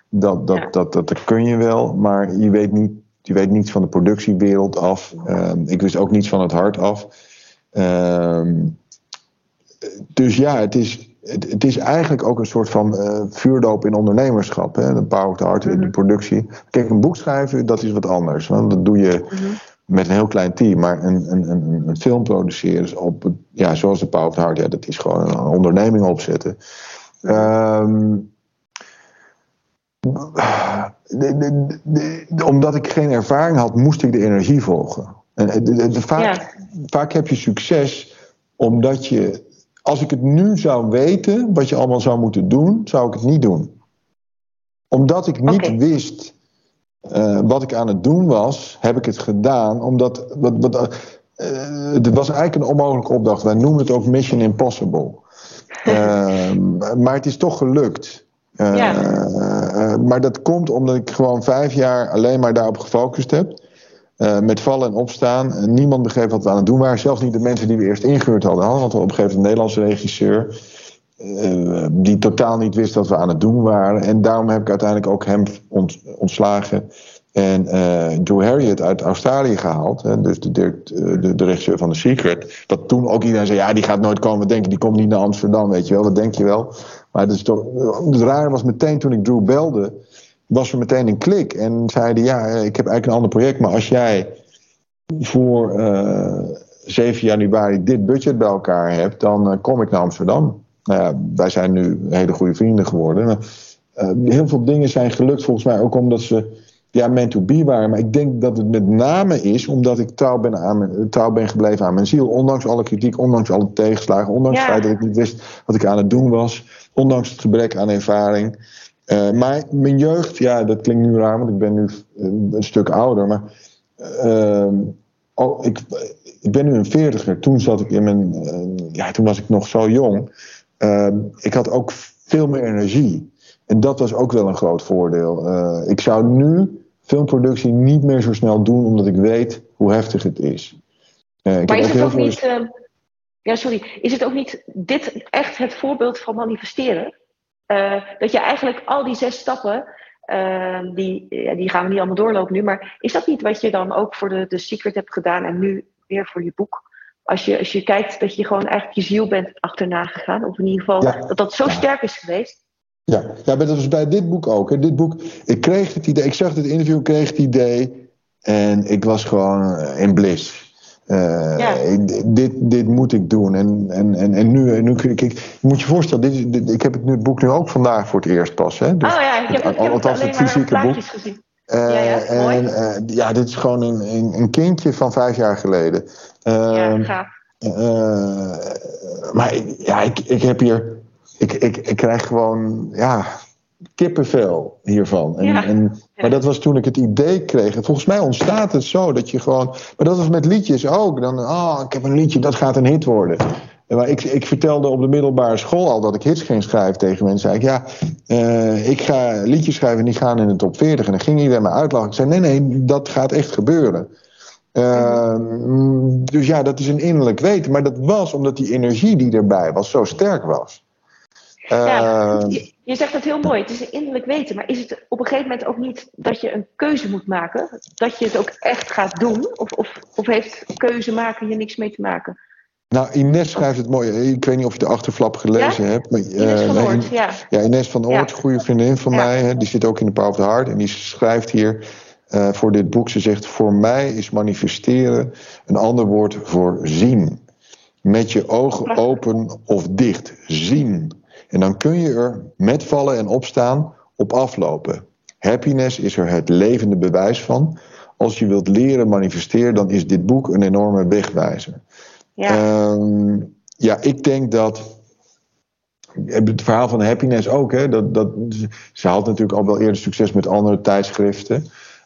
Dat, dat, dat, dat, dat kun je wel, maar je weet, niet, je weet niets van de productiewereld af. Ehm, ik wist ook niets van het hart af. Ehm, dus ja, het is, het, het is eigenlijk ook een soort van eh, vuurdoop in ondernemerschap. Hè? De Power of the Heart in de productie. Kijk, een boek schrijven, dat is wat anders. Want dat doe je Mhm. met een heel klein team. Maar een, een, een, een film produceren, op, ja, zoals de Power of the Heart, ja, dat is gewoon een onderneming opzetten. Ehm, de- de- omdat ik geen ervaring had, moest ik de energie volgen. En de- de- de- vaak, vaak heb je succes omdat je, als ik het nu zou weten, wat je allemaal zou moeten doen, zou ik het niet doen. Omdat ik niet wist eh, wat ik aan het doen was, heb ik het gedaan. Omdat, wat, wat, eh, het was eigenlijk een onmogelijke opdracht. Wij noemen het ook Mission Impossible. Ehm, maar het is toch gelukt. Ja. eh, maar dat komt omdat ik gewoon vijf jaar alleen maar daarop gefocust heb. Eh, met vallen en opstaan. Niemand begreep wat we aan het doen waren. Zelfs niet de mensen die we eerst ingehuurd hadden. Want we op een gegeven moment een Nederlandse regisseur. eh, die totaal niet wist wat we aan het doen waren. En daarom heb ik uiteindelijk ook hem ont- ontslagen. En eh, Joe Harriet uit Australië gehaald. Hè, dus de, eh, regisseur van The Secret. Dat toen ook iedereen zei: ja, die gaat nooit komen. Denk? Die komt niet naar Amsterdam. Weet je wel, dat denk je wel. Maar het, is toch, het rare was meteen toen ik Drew belde. Was er meteen een klik. En zeiden: ja, eh, ik heb eigenlijk een ander project. Maar als jij voor eh 7 januari dit budget bij elkaar hebt, dan eh, kom ik naar Amsterdam. Nou ja, wij zijn nu hele goede vrienden geworden. Maar, eh, heel veel dingen zijn gelukt volgens mij ook omdat ze ja, meant to be waren. Maar ik denk dat het met name is omdat ik trouw ben, aan mijn, trouw ben gebleven aan mijn ziel. Ondanks alle kritiek, ondanks alle tegenslagen, ondanks Ja. het feit dat ik niet wist wat ik aan het doen was. Ondanks het gebrek aan ervaring. Eh, maar mijn jeugd, ja, dat klinkt nu raar, want ik ben nu eh, een stuk ouder. Maar Ehm, oh, ik, ik ben nu een veertiger. Toen zat ik in mijn. eh, ja, toen was ik nog zo jong. Ehm, ik had ook veel meer energie. En dat was ook wel een groot voordeel. Ik zou nu filmproductie niet meer zo snel doen, omdat ik weet hoe heftig het is. Ik Maar is het ook veel- niet, eh, ja sorry, is het ook niet dit echt het voorbeeld van manifesteren? Eh, dat je eigenlijk al die zes stappen, eh, die, ja, die gaan we niet allemaal doorlopen nu, maar is dat niet wat je dan ook voor de, de Secret hebt gedaan en nu weer voor je boek? Als je, als je kijkt dat je gewoon eigenlijk je ziel bent achterna gegaan, of in ieder geval Ja. dat dat zo Ja. sterk is geweest. Ja, ja, maar dat was bij dit boek ook. Hè. Dit boek, ik kreeg het idee, ik zag dit interview, kreeg het idee en ik was gewoon eh, in bliss. Ja. dit, dit moet ik doen. En, en, en, en nu, nu ik, ik, je moet je voorstellen, dit, ik heb het, nu, het boek nu ook vandaag voor het eerst pas. Hè? Dus, oh ja, ik heb, het, ik heb althans het, het fysieke boek. gezien. Uh, ja, ja, en uh, ja, dit is gewoon een, een, een, kindje van vijf jaar geleden. Uh, ja, ehm, gaaf. maar ja, ik, ik heb hier. Ik, ik, ik krijg gewoon. Ja, kippenvel hiervan. En, en, maar dat was toen ik het idee kreeg. volgens mij ontstaat het zo dat je gewoon. Maar dat was met liedjes ook. Dan, oh, ik heb een liedje, dat gaat een hit worden. Maar ik, ik vertelde op de middelbare school al dat ik hits ging schrijven tegen mensen. Zei ik, ja, uh, ik ga liedjes schrijven en die gaan in de top 40. En dan ging iedereen me uitlachen. Ik zei, nee, nee, dat gaat echt gebeuren. Uh, dus ja, dat is een innerlijk weten. Maar dat was omdat die energie die erbij was zo sterk was. Ja, ehm, je, zegt dat heel mooi. Het is een innerlijk weten. Maar is het op een gegeven moment ook niet dat je een keuze moet maken? Dat je het ook echt gaat doen? Of, of, of heeft keuze maken hier niks mee te maken? Nou, Ines schrijft het mooi. Ik weet niet of je de achterflap gelezen hebt. Maar, Ines van Oort, ja. Ja, Ines van Oort, ja. goede vriendin van mij. Hè, die zit ook in de Power of the Heart. En die schrijft hier uh, voor dit boek. Ze zegt, voor mij is manifesteren een ander woord voor zien. Met je ogen open of dicht. Zien. En dan kun je er met vallen en opstaan op aflopen. Happiness is er het levende bewijs van. Als je wilt leren manifesteren, dan is dit boek een enorme wegwijzer. Ja, um, ja ik denk dat. Het verhaal van Happiness ook, hè, dat, dat, ze had natuurlijk al wel eerder succes met andere tijdschriften.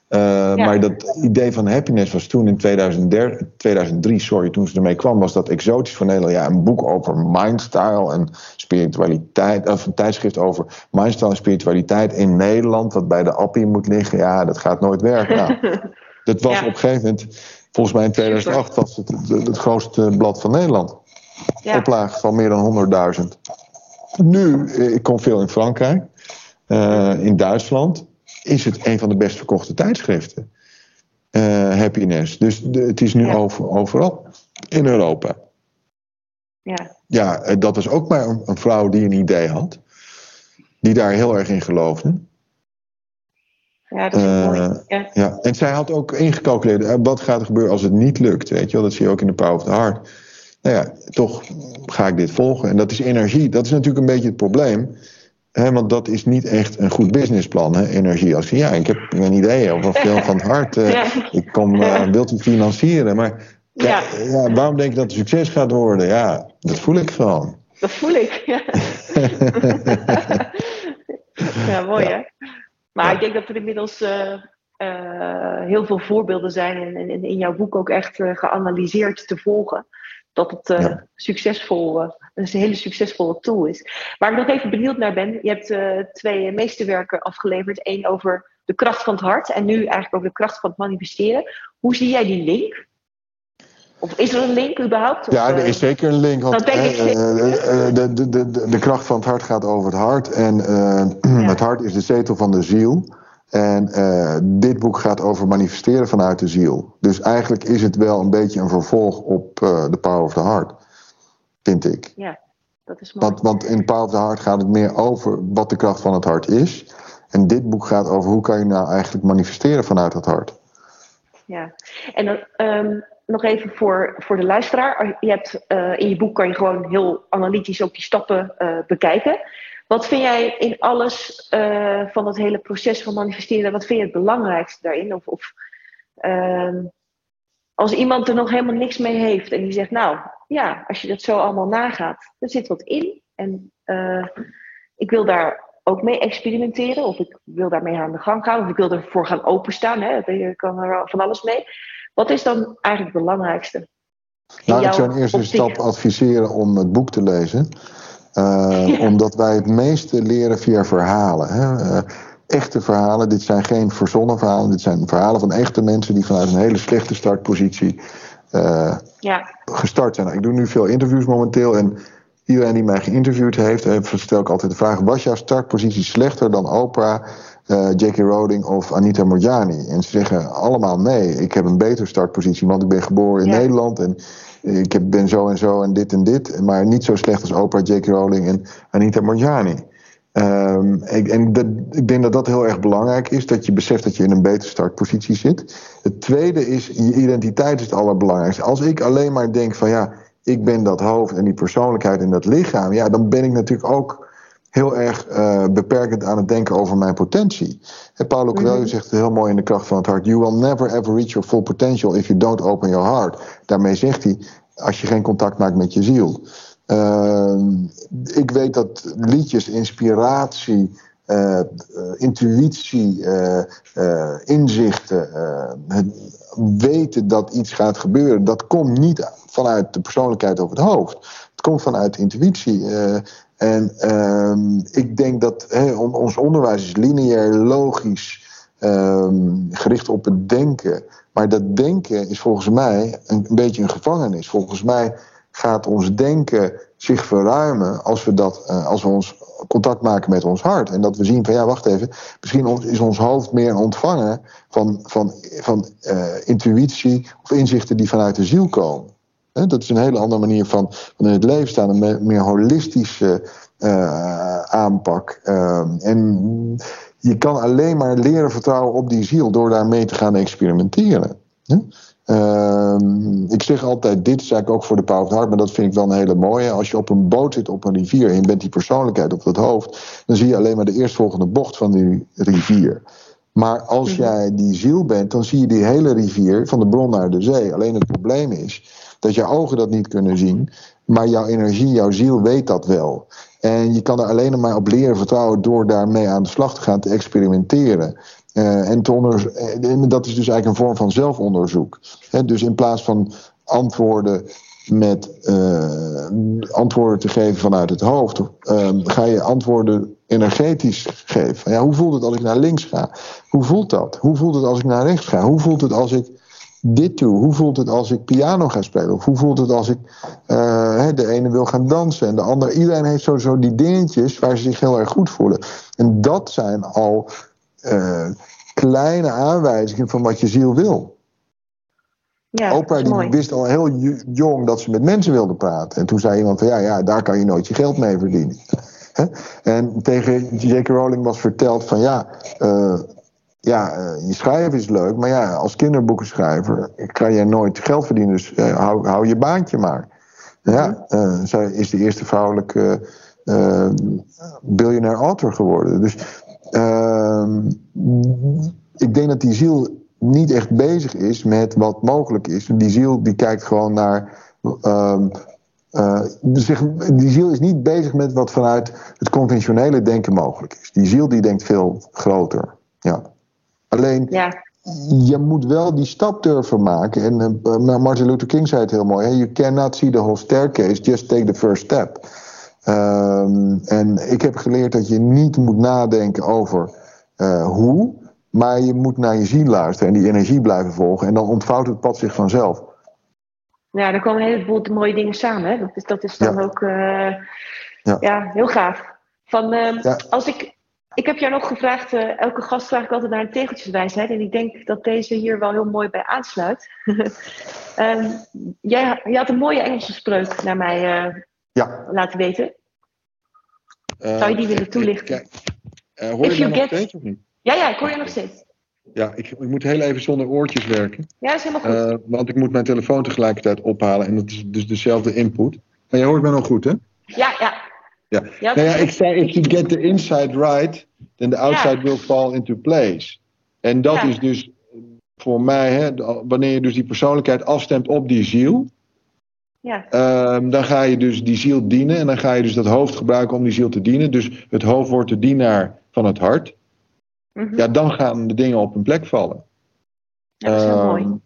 Uh, Maar dat idee van happiness was toen in 2003, 2003, sorry, toen ze ermee kwam, was dat exotisch van Nederland. Ja, een boek over mindstyle en spiritualiteit, of een tijdschrift over mindstyle en spiritualiteit in Nederland, wat bij de appie moet liggen. Ja, dat gaat nooit werken. Nou, dat was op een gegeven moment Volgens mij in 2008 was het het, grootste blad van Nederland. Ja. Oplaag van meer dan 100.000. Nu, eh, ik kom veel in Frankrijk, uh, in Duitsland, is het een van de best verkochte tijdschriften. Uh, happiness. Dus de, het is nu ja. over, overal in Europa. Ja. ja, dat was ook maar een, een, vrouw die een idee had, die daar heel erg in geloofde. Ja, dat is uh, mooi. Ja. ja. En zij had ook ingecalculeerd, wat gaat er gebeuren als het niet lukt? Weet je wel, dat zie je ook in de Power of the Heart. Nou ja, toch ga ik dit volgen. En dat is energie. Dat is natuurlijk een beetje het probleem. Hè, want dat is niet echt een goed businessplan, hè, energie. Als je, ja, ik heb een idee over een film van het hart. Uh, ja. Ik kom, uh, wilt u financieren? Maar ja, ja. waarom denk je dat het succes gaat worden? Ja, dat voel ik gewoon. Dat voel ik, ja. ja, mooi hè? Maar ik denk dat er inmiddels uh, uh, heel veel voorbeelden zijn en, en, in jouw boek ook echt geanalyseerd te volgen. Dat het ja. Succesvol, een hele succesvolle tool is. Waar ik nog even benieuwd naar ben, je hebt twee meesterwerken afgeleverd. Eén over de kracht van het hart en nu eigenlijk over de kracht van het manifesteren. Hoe zie jij die link? Of is er een link überhaupt? Of, ja, er is zeker een link. Want, uh, de, de, de, de, kracht van het hart gaat over het hart. En uh, ja. het hart is de zetel van de ziel. En uh, dit boek gaat over manifesteren vanuit de ziel. Dus eigenlijk is het wel een beetje een vervolg op de Power of the Heart. Vind ik. Ja, dat is mooi. Want, want in Power of the Heart gaat het meer over wat de kracht van het hart is. En dit boek gaat over hoe kan je nou eigenlijk manifesteren vanuit het hart. Ja, en dan... Um nog even voor, voor de luisteraar. Je hebt, uh, in je boek kan je gewoon heel analytisch ook die stappen uh, bekijken. Wat vind jij in alles uh, van het hele proces van manifesteren, wat vind je het belangrijkste daarin? Of, of ehm, als iemand er nog helemaal niks mee heeft en die zegt, nou ja, als je dat zo allemaal nagaat, er zit wat in. En ik wil daar ook mee experimenteren, of ik wil daarmee aan de gang gaan, of ik wil ervoor gaan openstaan. Hè? Je kan er van alles mee. Wat is dan eigenlijk het belangrijkste? Nou, ik zou in eerste stap adviseren om het boek te lezen. Uh, ja. Omdat wij het meeste leren via verhalen. Hè? Uh, echte verhalen, dit zijn geen verzonnen verhalen. Dit zijn verhalen van echte mensen die vanuit een hele slechte startpositie uh, ja. gestart zijn. Ik doe nu veel interviews momenteel. En iedereen die mij geïnterviewd heeft, stel ik altijd de vraag: was jouw startpositie slechter dan Oprah? uh, J.K. Rowling of Anita Morjani. En ze zeggen allemaal nee, ik heb een betere startpositie, want ik ben geboren in ja. Nederland en ik heb, ben zo en zo en dit en dit, maar niet zo slecht als Oprah, J.K. Rowling en Anita Morjani. Ik, en dat, ik denk dat dat heel erg belangrijk is, dat je beseft dat je in een betere startpositie zit. Het tweede is, je identiteit is het allerbelangrijkste. Als ik alleen maar denk van ja, ik ben dat hoofd en die persoonlijkheid en dat lichaam, ja, dan ben ik natuurlijk ook heel erg uh, beperkend aan het denken over mijn potentie. En Paulo Coelho mm -hmm. zegt heel mooi in de kracht van het hart: You will never ever reach your full potential if you don't open your heart. Daarmee zegt hij: als je geen contact maakt met je ziel. Uh, ik weet dat liedjes, inspiratie, uh, intuïtie, inzichten, het weten dat iets gaat gebeuren, dat komt niet vanuit de persoonlijkheid of het hoofd. Het komt vanuit intuïtie. En uh, ik denk dat ons onderwijs is lineair, logisch, um, gericht op het denken. Maar dat denken is volgens mij een, beetje een gevangenis. Volgens mij gaat ons denken zich verruimen als we, dat, uh, als we ons contact maken met ons hart. En dat we zien van ja, wacht even, misschien is ons hoofd meer een ontvanger van, van, van uh, intuïtie of inzichten die vanuit de ziel komen. Dat is een hele andere manier van, van in het leven staan, een meer holistische uh, aanpak. Uh, en je kan alleen maar leren vertrouwen op die ziel door daarmee te gaan experimenteren. Uh, ik zeg altijd, dit is eigenlijk ook voor de Power of Heart, maar dat vind ik wel een hele mooie. Als je op een boot zit op een rivier en je bent die persoonlijkheid op dat hoofd, dan zie je alleen maar de eerstvolgende bocht van die rivier. Maar als mhm. jij die ziel bent, dan zie je die hele rivier van de bron naar de zee. Alleen het probleem is dat je ogen dat niet kunnen zien, maar jouw energie, jouw ziel weet dat wel. En je kan er alleen maar op leren vertrouwen door daarmee aan de slag te gaan, te experimenteren. Uh, en, te onder, en dat is dus eigenlijk een vorm van zelfonderzoek. Dus in plaats van antwoorden met uh, antwoorden te geven vanuit het hoofd, uh, ga je antwoorden energetisch geven. Ja, hoe voelt het als ik naar links ga? Hoe voelt dat? Hoe voelt het als ik naar rechts ga? Hoe voelt het als ik dit toe? Hoe voelt het als ik piano ga spelen? Of hoe voelt het als ik de ene wil gaan dansen en de andere? Iedereen heeft sowieso die dingetjes waar ze zich heel erg goed voelen. En dat zijn al uh, kleine aanwijzingen van wat je ziel wil. Ja, Oprah die wist al heel jong dat ze met mensen wilde praten. En toen zei iemand van ja, ja daar kan je nooit je geld mee verdienen. En tegen J.K. Rowling was verteld van ja, uh, ja, uh, je schrijven is leuk, maar ja, als kinderboekenschrijver kan je nooit geld verdienen, dus uh, hou, hou, je baantje maar. Ja, uh, zij is de eerste vrouwelijke biljonair author geworden. Dus ik denk dat die ziel niet echt bezig is met wat mogelijk is. Die ziel die kijkt gewoon naar. Um, die ziel is niet bezig met wat vanuit het conventionele denken mogelijk is. Die ziel die denkt veel groter. Ja. Alleen, ja. je moet wel die stap durven maken. En uh, Martin Luther King zei het heel mooi: hè? You cannot see the whole staircase, just take the first step. Um, en ik heb geleerd dat je niet moet nadenken over uh, hoe, maar je moet naar je ziel luisteren en die energie blijven volgen. En dan ontvouwt het pad zich vanzelf. Ja, dan komen een heleboel mooie dingen samen. Hè? Dat, is, dat is dan ja. ook uh, ja. ja. heel gaaf. Van, ja. Als ik ik heb jou nog gevraagd, uh, elke gast vraag ik altijd naar een tegeltjeswijsheid. En ik denk dat deze hier wel heel mooi bij aansluit. um, jij, jij had een mooie Engelse spreuk naar mij ja. laten weten. Zou je die willen toelichten? Kijk, hoor je me nog steeds of niet? Ja, ja, ik hoor je nog steeds. Ja, ik, ik moet heel even zonder oortjes werken. Ja, is helemaal goed. want ik moet mijn telefoon tegelijkertijd ophalen. En dat is dus dezelfde input. Maar je hoort me nog goed, hè? Ja, ja. Ja. ja, nou ja ik zei, if you get the inside right, then the outside ja. will fall into place. En dat ja. is dus voor mij, hè, wanneer je dus die persoonlijkheid afstemt op die ziel, ja. Um, dan ga je dus die ziel dienen en dan ga je dus dat hoofd gebruiken om die ziel te dienen. Dus het hoofd wordt de dienaar van het hart. Mm -hmm. Ja, dan gaan de dingen op hun plek vallen. Ja, dat is heel um, mooi.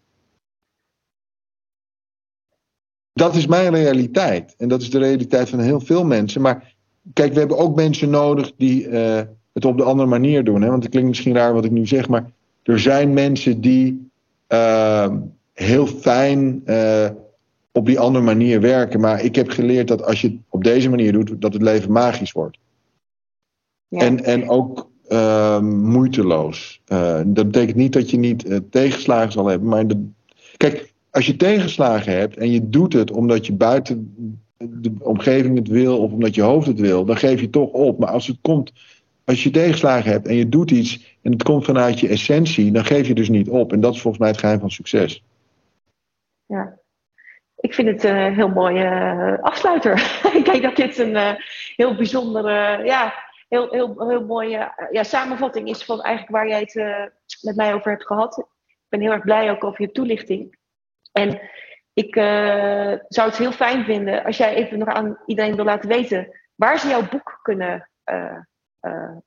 Dat is mijn realiteit. En dat is de realiteit van heel veel mensen. Maar kijk, we hebben ook mensen nodig die uh, het op de andere manier doen. Hè? Want het klinkt misschien raar wat ik nu zeg, maar er zijn mensen die uh, heel fijn uh, op die andere manier werken. Maar ik heb geleerd dat als je het op deze manier doet, dat het leven magisch wordt. Ja. En, en ook moeiteloos. dat betekent niet dat je niet tegenslagen zal hebben, maar de, kijk, als je tegenslagen hebt en je doet het omdat je buiten de omgeving het wil of omdat je hoofd het wil, dan geef je toch op. Maar als het komt, als je tegenslagen hebt en je doet iets en het komt vanuit je essentie, dan geef je dus niet op. En dat is volgens mij het geheim van succes. Ja, ik vind het een heel mooie uh, afsluiter. ik denk dat dit een uh, heel bijzondere, ja, heel, heel, heel mooie ja, samenvatting is van eigenlijk waar jij het met mij over hebt gehad. Ik ben heel erg blij ook over je toelichting. En ik zou het heel fijn vinden als jij even nog aan iedereen wil laten weten waar ze jouw boek kunnen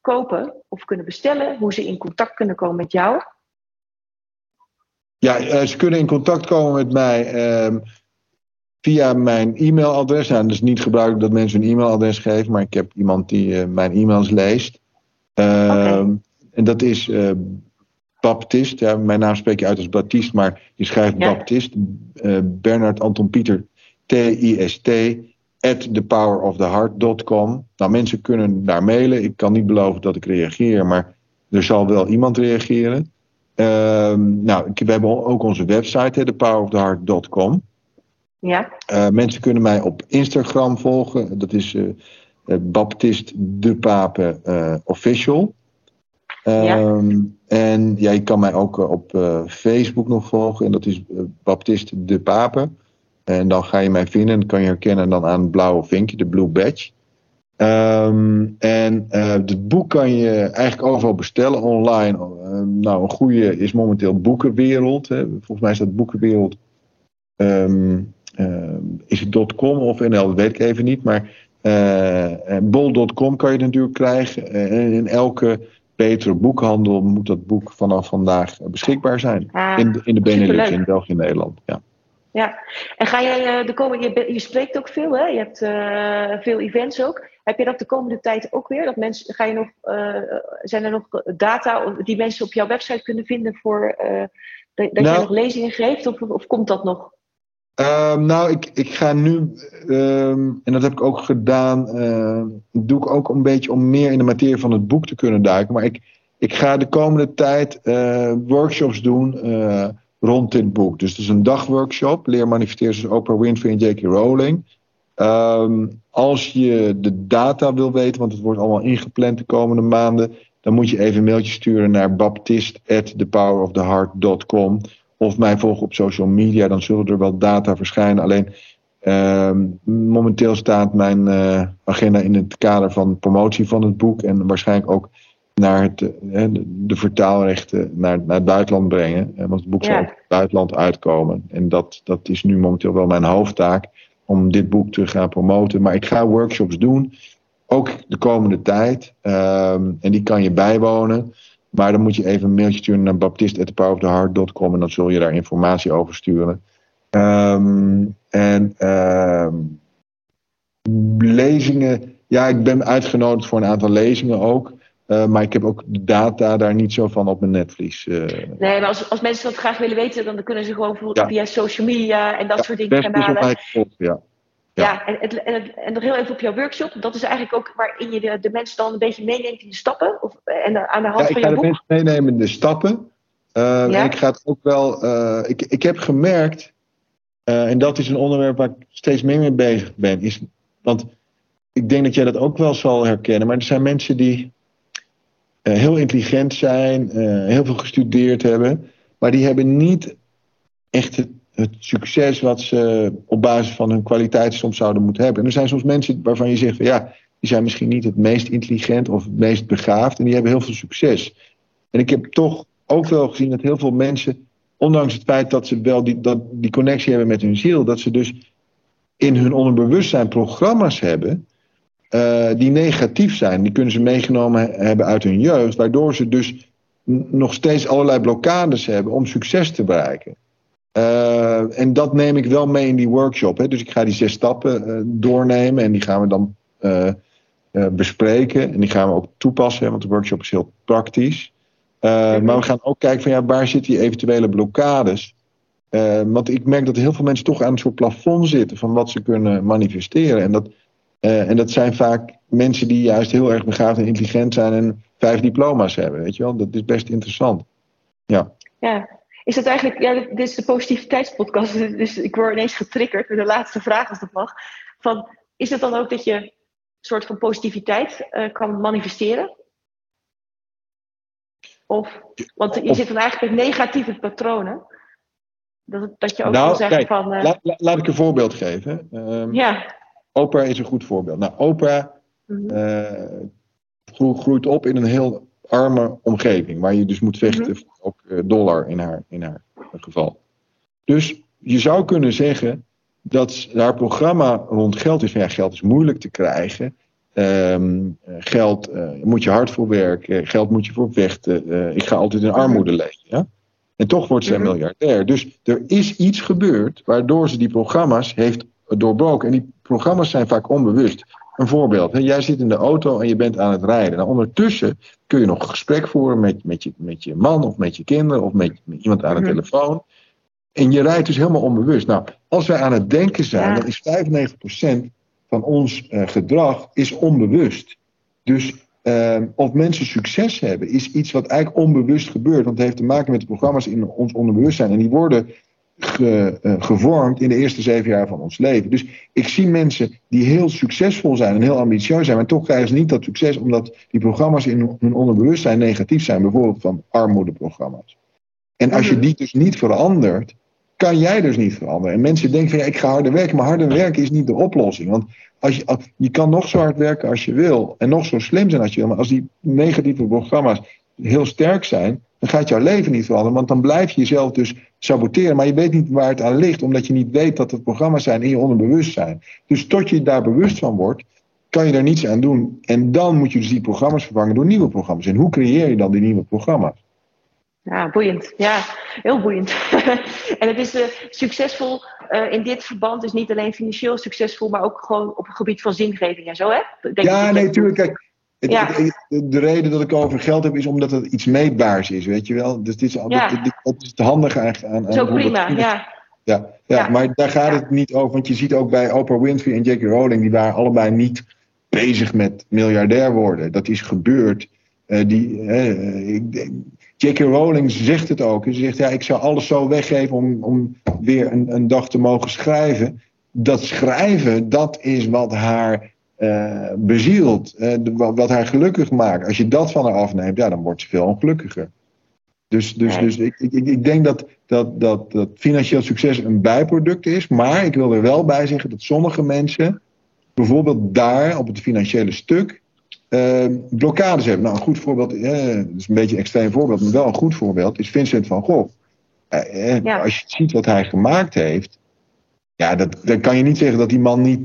kopen of kunnen bestellen, hoe ze in contact kunnen komen met jou. Ja, ze kunnen in contact komen met mij ehm, via mijn e-mailadres. Nou, dat is niet gebruikelijk dat mensen een e-mailadres geven, maar ik heb iemand die uh, mijn e-mails leest. Uh, okay. En dat is uh, Baptist. Ja, mijn naam spreek je uit als Baptist, maar je schrijft ja. Baptist. Bernard Anton Pieter T-I-S-T at thepoweroftheheart.com. Nou, mensen kunnen daar mailen. Ik kan niet beloven dat ik reageer, maar er zal wel iemand reageren. Ehm, nou, we hebben ook onze website, thepoweroftheheart.com. Ja. Uh, mensen kunnen mij op Instagram volgen. Dat is uh, Baptist de Pape uh, Official. Ja. Um, en ja, je kan mij ook op Facebook nog volgen. En dat is Baptist de Pape. En dan ga je mij vinden. En kan je herkennen dan aan het blauwe vinkje, de blue badge. Um, en het boek kan je eigenlijk overal bestellen online. nou, een goede is momenteel Boekenwereld. Hè. Volgens mij is dat Boekenwereld. Um, is het .com of NL, dat weet ik even niet. Maar uh, bol.com kan je natuurlijk krijgen. en in elke betere boekhandel moet dat boek vanaf vandaag beschikbaar zijn. Ah, in, de, in de Benelux, in België en Nederland. Ja. Ja, en ga jij de komende, je, je spreekt ook veel, hè? Je hebt uh, veel events ook. Heb je dat de komende tijd ook weer? Dat mensen, ga je nog, uh, zijn er nog data die mensen op jouw website kunnen vinden voor uh, dat, dat nou, je nog lezingen geeft? Of, of komt dat nog? Um, nou, ik, ik ga nu, um, en dat heb ik ook gedaan, uh, doe ik ook een beetje om meer in de materie van het boek te kunnen duiken. Maar ik, ik ga de komende tijd uh, workshops doen uh, rond dit boek. Dus het is een dagworkshop, leer manifesteren zoals Oprah Winfrey en J.K. Rowling. Als je de data wil weten, want het wordt allemaal ingepland de komende maanden, dan moet je even een mailtje sturen naar baptist@thepoweroftheheart.com of mij volgen op social media, dan zullen er wel data verschijnen. Alleen uh, momenteel staat mijn uh, agenda in het kader van promotie van het boek en waarschijnlijk ook naar het, uh, de vertaalrechten naar, naar het buitenland brengen. want het boek ja. zal ook het buitenland uitkomen. En dat, dat is nu momenteel wel mijn hoofdtaak om dit boek te gaan promoten. Maar ik ga workshops doen, ook de komende tijd. Ehm, en die kan je bijwonen. Maar dan moet je even een mailtje sturen naar baptist.thepoweroftheheart.com en dan zul je daar informatie over sturen. Um, en um, lezingen, ja, ik ben uitgenodigd voor een aantal lezingen ook. Uh, maar ik heb ook de data daar niet zo van op mijn netvlies. Uh. Nee, maar als, als mensen dat graag willen weten, dan kunnen ze gewoon bijvoorbeeld ja. via social media en dat ja, soort dingen kanalen. Op, ja. Ja, en, en, en, en, nog heel even op jouw workshop. Dat is eigenlijk ook waarin je de, de mensen dan een beetje meeneemt in de stappen. Of, en aan de hand ja, van jouw boek. Ik ga de mensen meenemen in de stappen. Uh, ja? En ik ga het ook wel. Uh, ik, ik heb gemerkt. Uh, en dat is een onderwerp waar ik steeds meer mee bezig ben. Is, want ik denk dat jij dat ook wel zal herkennen. Maar er zijn mensen die heel intelligent zijn. heel veel gestudeerd hebben. Maar die hebben niet echt het het succes wat ze op basis van hun kwaliteit soms zouden moeten hebben. En er zijn soms mensen waarvan je zegt van ja, die zijn misschien niet het meest intelligent of het meest begaafd en die hebben heel veel succes. En ik heb toch ook wel gezien dat heel veel mensen, ondanks het feit dat ze wel die, dat, die connectie hebben met hun ziel, dat ze dus in hun onderbewustzijn programma's hebben uh, die negatief zijn. Die kunnen ze meegenomen hebben uit hun jeugd, waardoor ze dus nog steeds allerlei blokkades hebben om succes te bereiken. Uh, en dat neem ik wel mee in die workshop. Hè. Dus ik ga die zes stappen uh, doornemen en die gaan we dan uh, bespreken. En die gaan we ook toepassen, hè, want de workshop is heel praktisch. Maar we gaan ook kijken van ja, waar zitten die eventuele blokkades? want ik merk dat heel veel mensen toch aan een soort plafond zitten van wat ze kunnen manifesteren. En dat, en dat zijn vaak mensen die juist heel erg begaafd en intelligent zijn en vijf diploma's hebben. Weet je wel, dat is best interessant. Ja. Ja, is dat eigenlijk, ja, dit is de positiviteitspodcast, dus ik word ineens getriggerd met de laatste vraag als dat mag. Van, is het dan ook dat je een soort van positiviteit uh, kan manifesteren? Of, want je zit dan eigenlijk met negatieve patronen. Dat, dat je ook nou, zegt kijk, van... Uh, laat, laat, ik een voorbeeld geven. Um, ja. Oprah is een goed voorbeeld. Nou, Oprah mm -hmm. groeit op in een heel arme omgeving. Waar je dus moet vechten mm -hmm. voor ook dollar in haar, in haar geval. Dus je zou kunnen zeggen dat haar programma rond geld is ja, geld is moeilijk te krijgen. Um, geld uh, moet je hard voor werken, geld moet je voor vechten. Uh, ik ga altijd in armoede leven. Ja? En toch wordt zij -hmm. miljardair. Dus er is iets gebeurd waardoor ze die programma's heeft doorbroken. En die programma's zijn vaak onbewust. Een voorbeeld, hè? jij zit in de auto en je bent aan het rijden. Nou, ondertussen kun je nog een gesprek voeren met, met, je, met je man of met je kinderen of met, met iemand aan de -hmm. telefoon. En je rijdt dus helemaal onbewust. Nou, als wij aan het denken zijn, ja. dan is 95% van ons uh, gedrag is onbewust. Dus uh, of mensen succes hebben, is iets wat eigenlijk onbewust gebeurt. Want het heeft te maken met de programma's in ons onderbewustzijn. En die worden ge, uh, gevormd in de eerste zeven jaar van ons leven. Dus ik zie mensen die heel succesvol zijn en heel ambitieus zijn, maar toch krijgen ze niet dat succes omdat die programma's in hun onderbewustzijn negatief zijn. Bijvoorbeeld van armoedeprogramma's. En als je die dus niet verandert, kan jij dus niet veranderen. En mensen denken van ja, ik ga harder werken, maar harder werken is niet de oplossing. Want als je, als, je kan nog zo hard werken als je wil en nog zo slim zijn als je wil, maar als die negatieve programma's heel sterk zijn, dan gaat jouw leven niet veranderen. Want dan blijf je jezelf dus saboteren, maar je weet niet waar het aan ligt, omdat je niet weet dat het programma's zijn in je onderbewustzijn. Dus tot je daar bewust van wordt, kan je daar niets aan doen. En dan moet je dus die programma's vervangen door nieuwe programma's. En hoe creëer je dan die nieuwe programma's? Ja, boeiend. Ja, heel boeiend. en het is uh, succesvol uh, in dit verband, is niet alleen financieel succesvol, maar ook gewoon op het gebied van zingeving en zo, hè? Denk ja, nee, tuurlijk. Kijk, het, ja. het, het, de reden dat ik over geld heb, is omdat het iets meetbaars is, weet je wel? Dus dit is, ja. dit, dit, is het handige aan. aan zo prima, ja. Ja, ja, maar daar gaat het niet over. Want je ziet ook bij Oprah Winfrey en J.K. Rowling, die waren allebei niet bezig met miljardair worden. Dat is gebeurd. Uh, die, ik, J.K. Rowling zegt het ook. Ze zegt, ja, ik zou alles zo weggeven om, om weer een, een dag te mogen schrijven. Dat schrijven, dat is wat haar uh, bezielt. Uh, wat haar gelukkig maakt. Als je dat van haar afneemt, ja, dan wordt ze veel ongelukkiger. Dus, dus, dus ik, ik, ik denk dat, dat, dat, dat financieel succes een bijproduct is. Maar ik wil er wel bij zeggen dat sommige mensen bijvoorbeeld daar op het financiële stuk uh, blokkades hebben. Nou, een goed voorbeeld, eh, dat is een beetje een extreem voorbeeld, maar wel een goed voorbeeld, is Vincent van Gogh. Ja. Als je ziet wat hij gemaakt heeft, ja, dat, dan kan je niet zeggen dat die man niet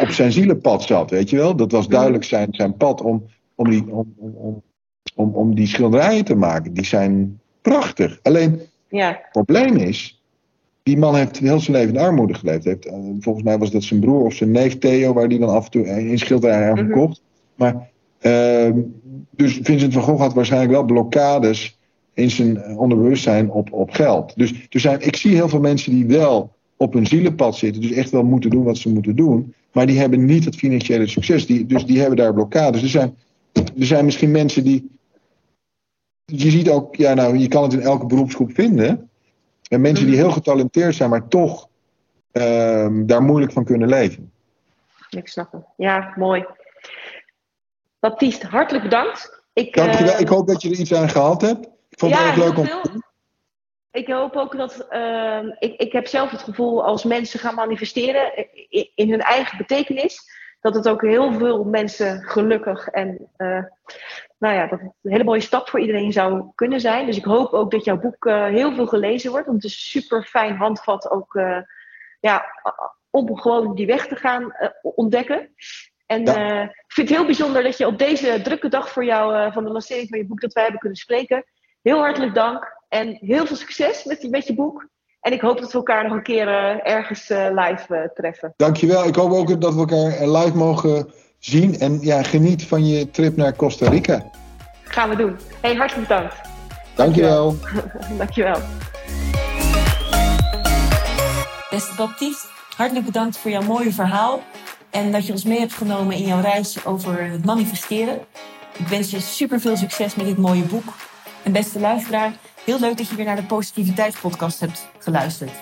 op zijn zielenpad zat, weet je wel. Dat was duidelijk zijn, zijn pad om, om, die, om, om, om, om die schilderijen te maken. Die zijn prachtig. Alleen, ja. het probleem is, die man heeft heel zijn leven in armoede geleefd. Heeft, volgens mij was dat zijn broer of zijn neef Theo, waar die dan af en toe een schilderij aan verkocht. Mm -hmm. Maar, uh, dus Vincent van Gogh had waarschijnlijk wel blokkades in zijn onderbewustzijn op, op geld. Dus er zijn, ik zie heel veel mensen die wel op hun zielenpad zitten, dus echt wel moeten doen wat ze moeten doen, maar die hebben niet het financiële succes. Die, dus die hebben daar blokkades. Er zijn, er zijn misschien mensen die. Je ziet ook, ja, nou, je kan het in elke beroepsgroep vinden. En mensen die heel getalenteerd zijn, maar toch uh, daar moeilijk van kunnen leven. Ik snap het. Ja, mooi. Baptiste, hartelijk bedankt. Ik, Dankjewel. Uh, ik hoop dat je er iets aan gehad hebt. Ik vond het ja, erg leuk om. Ik hoop ook dat. Uh, ik, ik heb zelf het gevoel als mensen gaan manifesteren in, in, hun eigen betekenis. Dat het ook heel veel mensen gelukkig en. Uh, nou ja, dat het een hele mooie stap voor iedereen zou kunnen zijn. Dus ik hoop ook dat jouw boek heel veel gelezen wordt. Want het is super fijn handvat ook. ja, om gewoon die weg te gaan ontdekken. En ja. ik vind het heel bijzonder dat je op deze drukke dag voor jou, van de lancering van je boek, dat wij hebben kunnen spreken. Heel hartelijk dank en heel veel succes met, met je boek. En ik hoop dat we elkaar nog een keer uh, ergens live treffen. Dankjewel. Ik hoop ook dat we elkaar live mogen zien. En ja, geniet van je trip naar Costa Rica. Gaan we doen. Hey, hartelijk bedankt. Dankjewel. Dankjewel. Beste Baptiste, hartelijk bedankt voor jouw mooie verhaal. En dat je ons mee hebt genomen in jouw reis over het manifesteren. Ik wens je super veel succes met dit mooie boek. En beste luisteraar, heel leuk dat je weer naar de Positiviteitspodcast hebt geluisterd.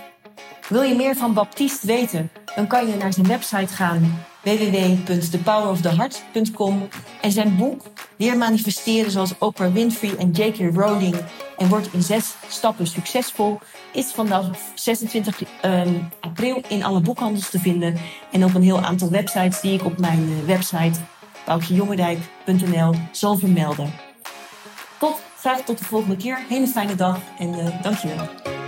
Wil je meer van Baptiste weten dan kan je naar zijn website gaan www.thepoweroftheheart.com en zijn boek Leer manifesteren zoals Oprah Winfrey en J.K. Rowling en wordt in zes stappen succesvol is vanaf 26 ehm, april in alle boekhandels te vinden en op een heel aantal websites die ik op mijn uh, website boukjejongerdijk.nl zal vermelden. Tot, graag tot de volgende keer. Hele fijne dag en uh, dankjewel.